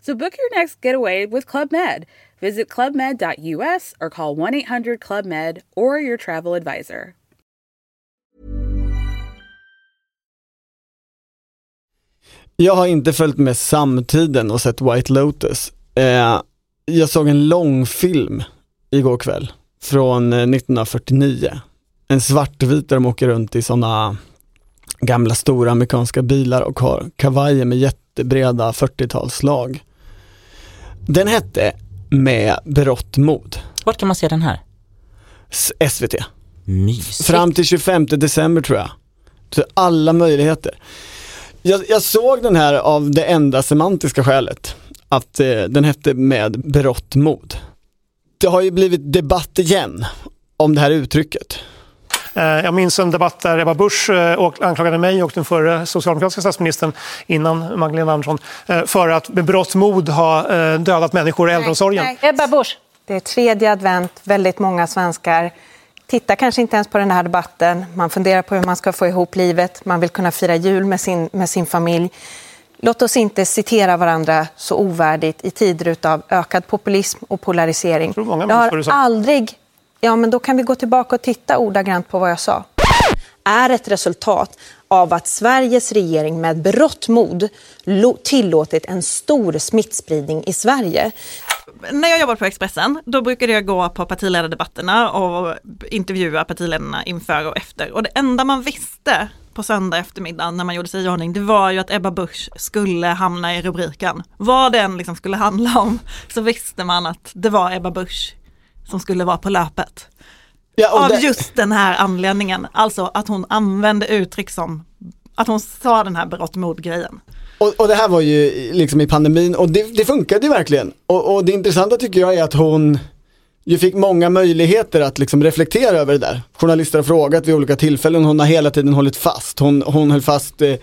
So book your next getaway with Club Med. Visit clubmed.us or call 1 800 Club Med or your travel advisor. Jag har inte följt med samtiden och sett White Lotus. Eh, jag såg en långfilm igår kväll från eh, 1949. En svartvit där de åker runt i sådana gamla stora amerikanska bilar och har kavajer med jättebreda 40-talslag. Den hette Med berått mod. Vart kan man se den här? SVT. Mysigt. Fram till 25 december tror jag. Så alla möjligheter. Jag, jag såg den här av det enda semantiska skälet. Att eh, den hette med berått mod. Det har ju blivit debatt igen om det här uttrycket. Eh, Jag minns en debatt där Ebba Busch eh, och anklagade mig och den förre socialdemokratiska statsministern innan Magdalena Andersson eh, för att med berått mod ha dödat människor i äldreomsorgen. Ebba Busch. Det är tredje advent, väldigt många svenskar tittar kanske inte ens på den här debatten. Man funderar på hur man ska få ihop livet, man vill kunna fira jul med sin, med sin familj. Låt oss inte citera varandra så ovärdigt i tider av ökad populism och polarisering. Jag vad har aldrig... Ja, men då kan vi gå tillbaka och titta ordagrant på vad jag sa. är ett resultat av att Sveriges regering med berått mod tillåtit en stor smittspridning i Sverige. När jag jobbade på Expressen, då brukade jag gå på partiledardebatterna och intervjua partiledarna inför och efter. Och det enda man visste på söndag eftermiddag när man gjorde sig i ordning, det var ju att Ebba Busch skulle hamna i rubriken. Vad den liksom skulle handla om, så visste man att det var Ebba Busch som skulle vara på löpet. Ja, Av det- just den här anledningen, alltså att hon använde uttryck som, att hon sa den här berått mod-grejen. Och, och det här var ju liksom i pandemin och det, det funkade ju verkligen. Och, och det intressanta tycker jag är att hon ju fick många möjligheter att liksom reflektera över det där. Journalister har frågat vid olika tillfällen, hon har hela tiden hållit fast. Hon, hon höll fast eh,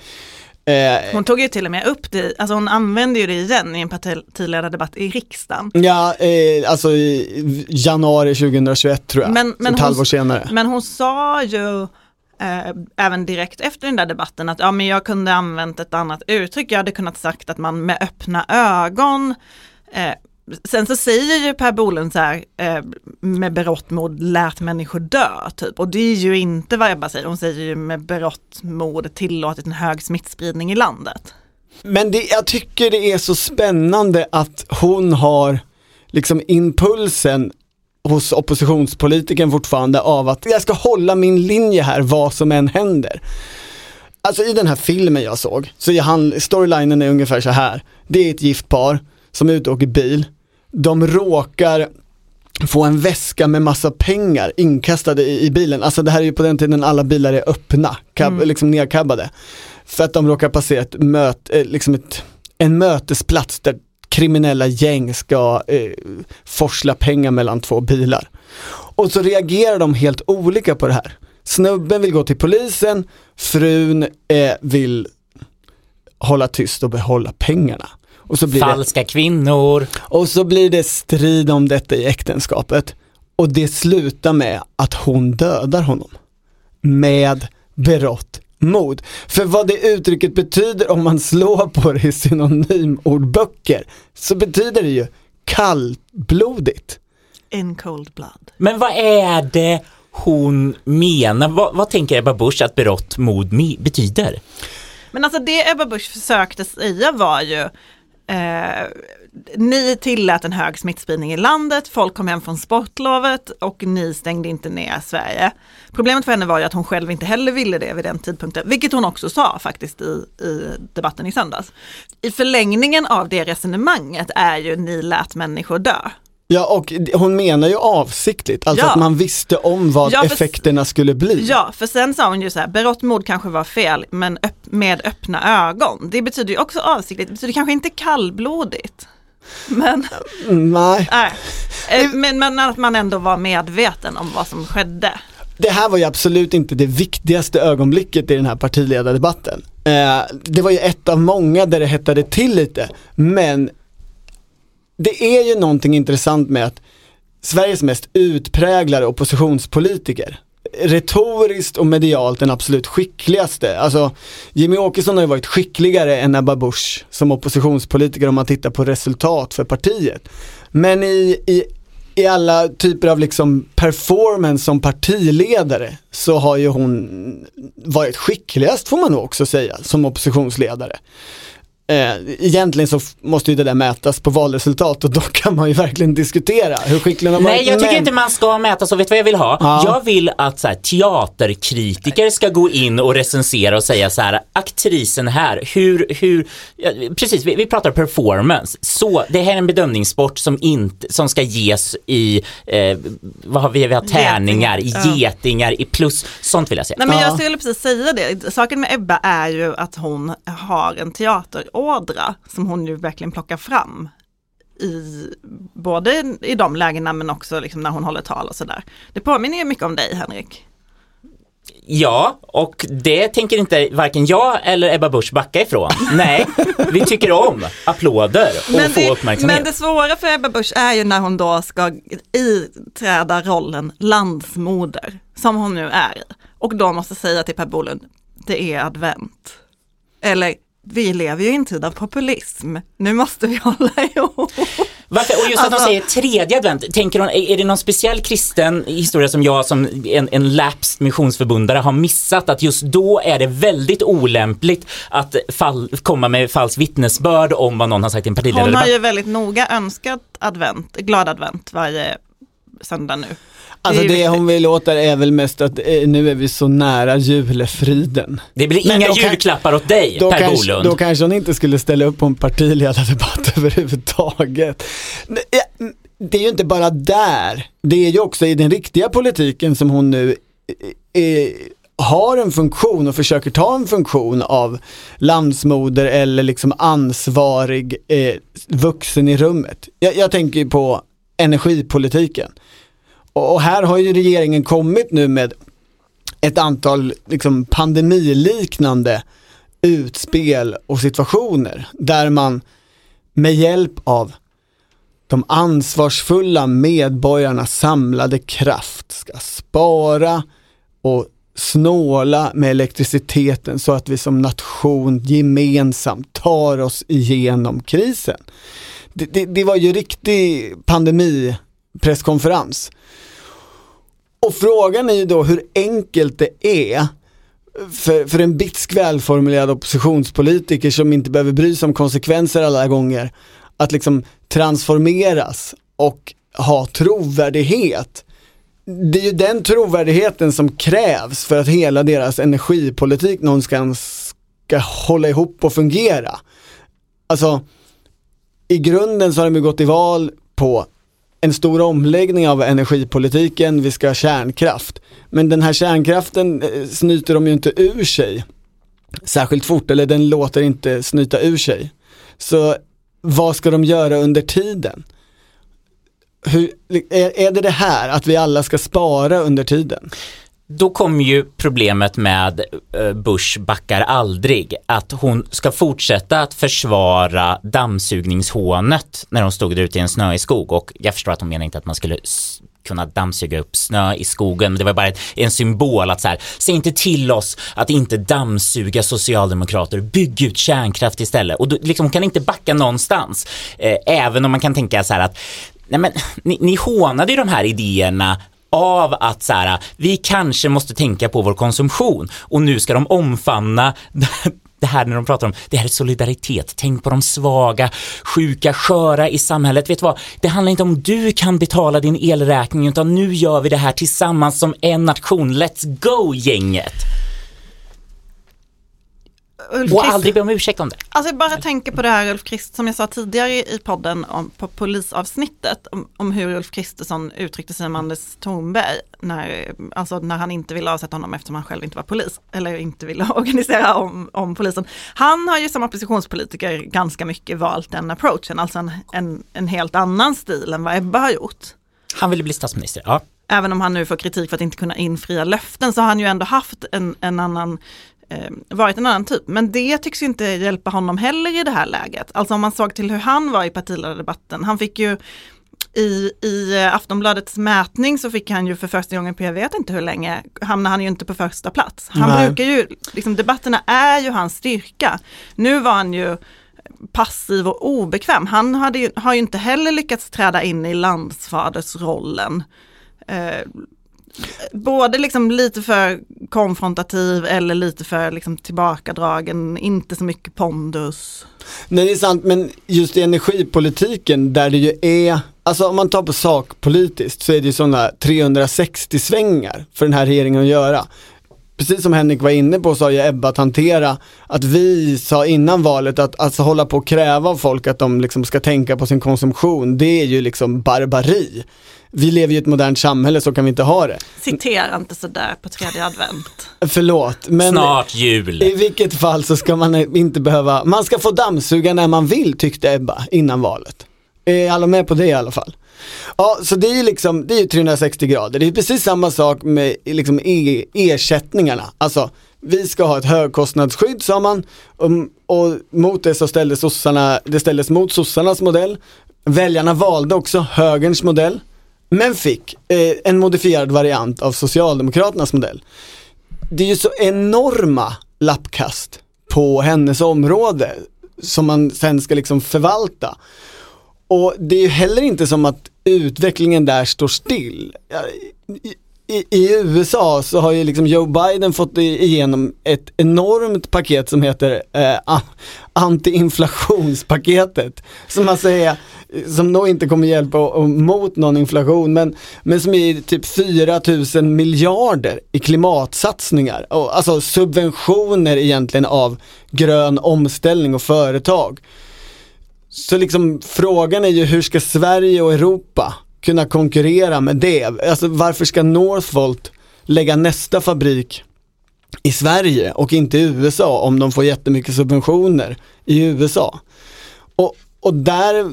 Hon tog ju till och med upp det, alltså hon använde ju det igen i en partiledardebatt i riksdagen. Ja, eh, alltså i januari 2021 tror jag, Men, men, ett halvår senare. men hon sa ju eh, även direkt efter den där debatten att ja, men jag kunde använt ett annat uttryck. Jag hade kunnat sagt att man med öppna ögon eh, Sen så säger ju Per Bolund så här, eh, med berått mod lät människor dö, typ. Och det är ju inte vad Ebba säger, hon säger ju med berått mod tillåtit en hög smittspridning i landet. Men det, jag tycker det är så spännande att hon har liksom impulsen hos oppositionspolitiken fortfarande av att jag ska hålla min linje här vad som än händer. Alltså i den här filmen jag såg, så är han, storylinen är ungefär så här. Det är ett gift par som är ute och åker bil. De råkar få en väska med massa pengar inkastade i, i bilen. Alltså det här är ju på den tiden alla bilar är öppna, cab, liksom nedcabbade. för att de råkar passera ett möt, eh, liksom ett, en mötesplats där kriminella gäng ska eh, forsla pengar mellan två bilar. Och så reagerar de helt olika på det här. Snubben vill gå till polisen, frun eh, vill hålla tyst och behålla pengarna. Och så blir Falska kvinnor. Och så blir det strid om detta i äktenskapet. Och det slutar med att hon dödar honom. Med berått mod. För vad det uttrycket betyder om man slår på det i synonymordböcker så betyder det ju kallblodigt. In cold blood. Men vad är det hon menar? Vad, vad tänker Ebba Busch att berått mod betyder? Men alltså det Ebba Busch försökte säga var ju eh, ni tillät en hög smittspridning i landet, folk kom hem från sportlovet och ni stängde inte ner Sverige. Problemet för henne var ju att hon själv inte heller ville det vid den tidpunkten, vilket hon också sa faktiskt i, i debatten i söndags. I förlängningen av det resonemanget är ju ni lät människor dö. Ja och hon menar ju avsiktligt, alltså Ja. att man visste om vad Ja, för- effekterna skulle bli. Ja, för sen sa hon ju så här, berått mod kanske var fel, men öpp- med öppna ögon. Det betyder ju också avsiktligt, det betyder kanske inte kallblodigt. Men, Nej. nej. Eh, men, men att man ändå var medveten om vad som skedde. Det här var ju absolut inte det viktigaste ögonblicket i den här partiledardebatten. Eh, det var ju ett av många där det hettade till lite, men det är ju någonting intressant med att Sveriges mest utpräglade oppositionspolitiker, retoriskt och medialt den absolut skickligaste. Alltså Jimmy Åkesson har ju varit skickligare än Ebba Busch som oppositionspolitiker om man tittar på resultat för partiet. Men i, i, i alla typer av liksom performance som partiledare så har ju hon varit skickligast får man nog också säga som oppositionsledare. Eh, egentligen så måste ju det där mätas på valresultat och då kan man ju verkligen diskutera hur skicklig har varit. Nej, jag tycker men- inte man ska mäta så. Vet du vad jag vill ha? Ja. Jag vill att så här, teaterkritiker ska gå in och recensera och säga så här, aktrisen här, hur, hur, ja, precis, vi, vi pratar performance. Så, det här är en bedömningssport som, inte, som ska ges i, eh, vad har vi, vi har tärningar, Geting. Ja. getingar, i plus, sånt vill jag säga. Nej men jag skulle precis säga det. Saken med Ebba är ju att hon har en teaterådra som hon ju verkligen plockar fram. I, både i de lägena men också liksom när hon håller tal och sådär. Det påminner ju mycket om dig Henrik. Ja, och det tänker inte varken jag eller Ebba Busch backa ifrån. Nej, vi tycker om applåder och Men få det, uppmärksamhet. men det svåra för Ebba Busch är ju när hon då ska iträda rollen landsmoder, som hon nu är i. Och då måste säga till Per Bolund, det är advent. Eller, vi lever ju i en tid av populism, nu måste vi hålla ihop. Varför? Och just att Alltså- de säger tredje advent, tänker hon, är det någon speciell kristen historia som jag som en, en lapsed missionsförbundare har missat att just då är det väldigt olämpligt att fall, komma med falskt vittnesbörd om vad någon har sagt i en Hon har partiledardebatt? ju väldigt noga önskat advent, glad advent varje söndag nu. Alltså är det viktigt. hon vill åt är väl mest att eh, nu är vi så nära julefriden. Det blir Men inga julklappar åt dig, Per kanske, Bolund. då kanske hon inte skulle ställa upp på en partiledardebatt överhuvudtaget. Det är ju inte bara där, det är ju också i den riktiga politiken som hon nu eh, eh, har en funktion och försöker ta en funktion av landsmoder eller liksom ansvarig eh, vuxen i rummet. Jag, jag tänker på energipolitiken. Och, här har ju regeringen kommit nu med ett antal liksom, pandemiliknande utspel och situationer där man med hjälp av de ansvarsfulla medborgarnas samlade kraft ska spara och snåla med elektriciteten så att vi som nation gemensamt tar oss igenom krisen. Det, det, det var ju riktig pandemipresskonferens. Och frågan är ju då hur enkelt det är för, för en bitsk välformulerad oppositionspolitiker som inte behöver bry sig om konsekvenser alla gånger att liksom transformeras och ha trovärdighet. Det är ju den trovärdigheten som krävs för att hela deras energipolitik någonstans ska hålla ihop och fungera. Alltså, i grunden så har de ju gått i val på en stor omläggning av energipolitiken, vi ska ha kärnkraft. Men den här kärnkraften eh, snyter de ju inte ur sig särskilt fort eller den låter inte snyta ur sig. Så vad ska de göra under tiden? Hur, är, är det det här att vi alla ska spara under tiden? Då kommer ju problemet med eh, Bush backar aldrig, att hon ska fortsätta att försvara dammsugningshånet när hon stod där ute i en snöig skog och jag förstår att hon menar inte att man skulle kunna dammsuga upp snö i skogen. Men det var bara en symbol att så här, säg inte till oss att inte dammsuga socialdemokrater, bygg ut kärnkraft istället. Och då, liksom, hon kan inte backa någonstans. Eh, även om man kan tänka så här att nej men, ni, ni hånade ju de här idéerna av att så här, vi kanske måste tänka på vår konsumtion och nu ska de omfamna det här när de pratar om, det här är solidaritet, tänk på de svaga, sjuka, sköra i samhället. Vet du vad, det handlar inte om du kan betala din elräkning utan nu gör vi det här tillsammans som en nation. Let's go gänget! Ulf och Christ- aldrig be om ursäkt om det. Alltså jag bara tänker på det här Ulf Krist, som jag sa tidigare i podden om, på polisavsnittet, om, om hur Ulf Kristersson uttryckte sig om Anders Thornberg, när, alltså när han inte ville avsätta honom eftersom han själv inte var polis, eller inte ville organisera om, om polisen. Han har ju som oppositionspolitiker ganska mycket valt den approachen, alltså en, en, en helt annan stil än vad Ebba har gjort. Han ville bli statsminister, ja. Även om han nu får kritik för att inte kunna infria löften så har han ju ändå haft en, en annan varit en annan typ. Men det tycks ju inte hjälpa honom heller i det här läget. Alltså om man såg till hur han var i partiledardebatten. Han fick ju i, i eh, Aftonbladets mätning så fick han ju för första gången på jag vet inte hur länge, hamnade han ju inte på första plats. Han Nej. brukar ju, liksom debatterna är ju hans styrka. Nu var han ju passiv och obekväm. Han hade ju, har ju inte heller lyckats träda in i landsfadersrollen. Eh, både liksom lite för konfrontativ eller lite för liksom tillbakadragen, inte så mycket pondus. Nej det är sant men just i energipolitiken där det ju är, alltså om man tar på sakpolitiskt så är det ju sådana 360 svängar för den här regeringen att göra. Precis som Henrik var inne på så har ju Ebba att hantera att vi sa innan valet att alltså hålla på och kräva av folk att de liksom ska tänka på sin konsumtion, det är ju liksom barbari. Vi lever ju i ett modernt samhälle, så kan vi inte ha det. Citera inte sådär på tredje advent. Förlåt, men Snart jul. i vilket fall så ska man inte behöva, man ska få dammsuga när man vill tyckte Ebba innan valet. Är alla med på det i alla fall? Ja, så det är ju liksom, det är ju 360 grader. Det är precis samma sak med liksom e- ersättningarna. Alltså, vi ska ha ett högkostnadsskydd sa man och, och mot det så ställdes sossarna, det ställdes mot sossarnas modell. Väljarna valde också högerns modell, men fick eh, en modifierad variant av Socialdemokraternas modell. Det är ju så enorma lappkast på hennes område som man sen ska liksom förvalta. Och det är ju heller inte som att utvecklingen där står still. I, i, USA så har ju liksom Joe Biden fått igenom ett enormt paket som heter eh, antiinflationspaketet. Som man säger, som nog inte kommer hjälpa och, och mot någon inflation men, men som är typ 4 000 miljarder i klimatsatsningar. Och, alltså subventioner egentligen av grön omställning och företag. Så liksom frågan är ju hur ska Sverige och Europa kunna konkurrera med det? Alltså varför ska Northvolt lägga nästa fabrik i Sverige och inte i USA om de får jättemycket subventioner i USA? Och, och där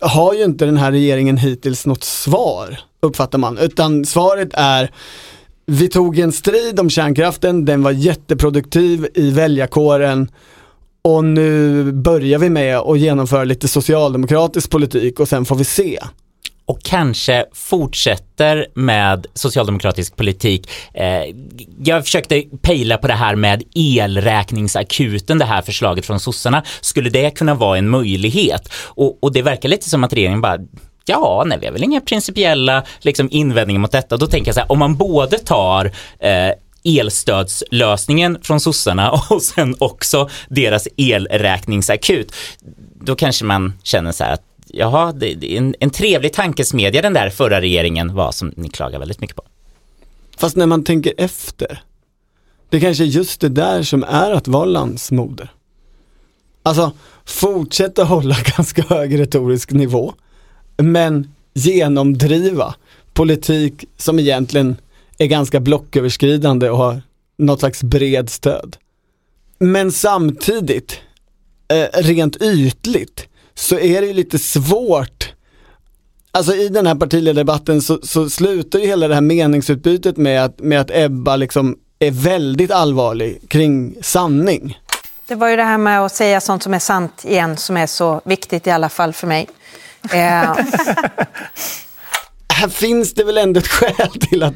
har ju inte den här regeringen hittills något svar, uppfattar man, utan svaret är vi tog en strid om kärnkraften, den var jätteproduktiv i väljarkåren och nu börjar vi med att genomföra lite socialdemokratisk politik och sen får vi se och kanske fortsätter med socialdemokratisk politik. Eh, jag försökte pejla på det här med elräkningsakuten, det här förslaget från sossarna. Skulle det kunna vara en möjlighet? Och, och det verkar lite som att regeringen bara Ja, nej, vi har väl inga principiella liksom, invändningar mot detta. Då tänker jag så här, om man både tar eh, elstödslösningen från sossarna och sen också deras elräkningsakut, då kanske man känner så här att jaha, det, det är en, en trevlig tankesmedja den där förra regeringen var som ni klagar väldigt mycket på. Fast när man tänker efter, det kanske är just det där som är att vara landsmoder. Alltså, fortsätta hålla ganska hög retorisk nivå, men genomdriva politik som egentligen är ganska blocköverskridande och har något slags bred stöd. Men samtidigt, eh, rent ytligt, så är det ju lite svårt Alltså i den här partiledardebatten så, så slutar ju hela det här meningsutbytet med att, med att Ebba liksom är väldigt allvarlig kring sanning. Det var ju det här med att säga sånt som är sant igen som är så viktigt i alla fall för mig. Eh, här finns det väl ändå ett skäl till att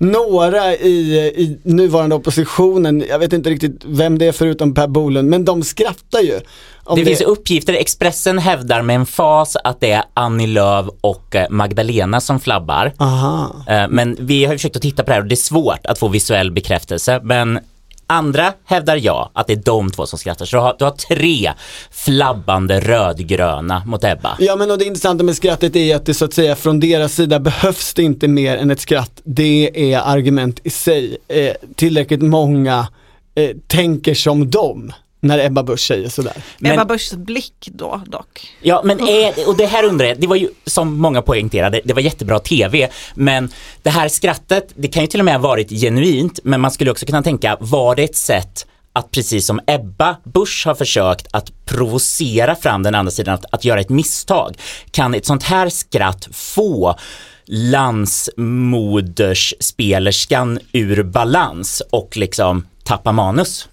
några i, i nuvarande oppositionen, jag vet inte riktigt vem det är förutom Per Bolund, men de skrattar ju. Det, det finns uppgifter, Expressen hävdar med en fas att det är Annie Lööf och eh, Magdalena som flabbar. Aha. Eh, men vi har försökt att titta på det här och det är svårt att få visuell bekräftelse. Men Andra hävdar jag att det är de två som skrattar. Så du har, du har tre flabbande rödgröna mot Ebba. Ja men och det intressanta med skrattet är att det så att säga från deras sida behövs det inte mer än ett skratt. Det är argument i sig. Eh, tillräckligt många eh, tänker som dem när Ebba Busch säger sådär. Men, Ebba Buschs blick då dock. Ja men är, och det här undrar jag, det var ju som många poängterade, det var jättebra TV men det här skrattet, det kan ju till och med ha varit genuint men man skulle också kunna tänka, var det ett sätt att precis som Ebba Busch har försökt att provocera fram den andra sidan att, att göra ett misstag, kan ett sånt här skratt få landsmodersspelerskan ur balans och liksom tappa manus?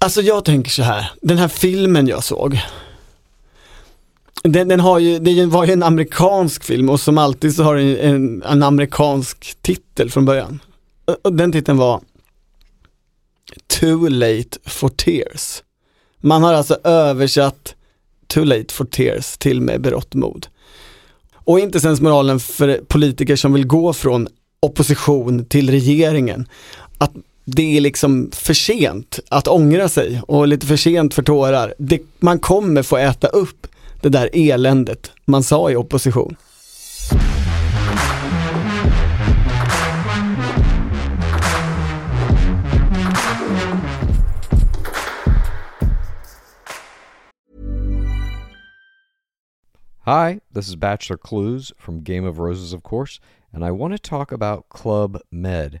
Alltså jag tänker så här, den här filmen jag såg, den, den, har ju, det var ju en amerikansk film och som alltid så har den en, en amerikansk titel från början. Och den titeln var Too late for tears. Man har alltså översatt Too late for tears till med berått mod. Och inte sens moralen för politiker som vill gå från opposition till regeringen, att det är liksom för sent att ångra sig och lite för sent för tårar. Det, man kommer få äta upp det där eländet man sa i opposition. Hi, this is Bachelor Clues from Game of Roses, of course, and I want to talk about Club Med.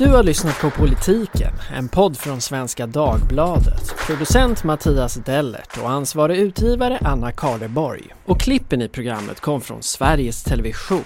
Du har lyssnat på Politiken, en podd från Svenska Dagbladet. Producent Mattias Dellert och ansvarig utgivare Anna Karleborg. Och klippen i programmet kom från Sveriges Television.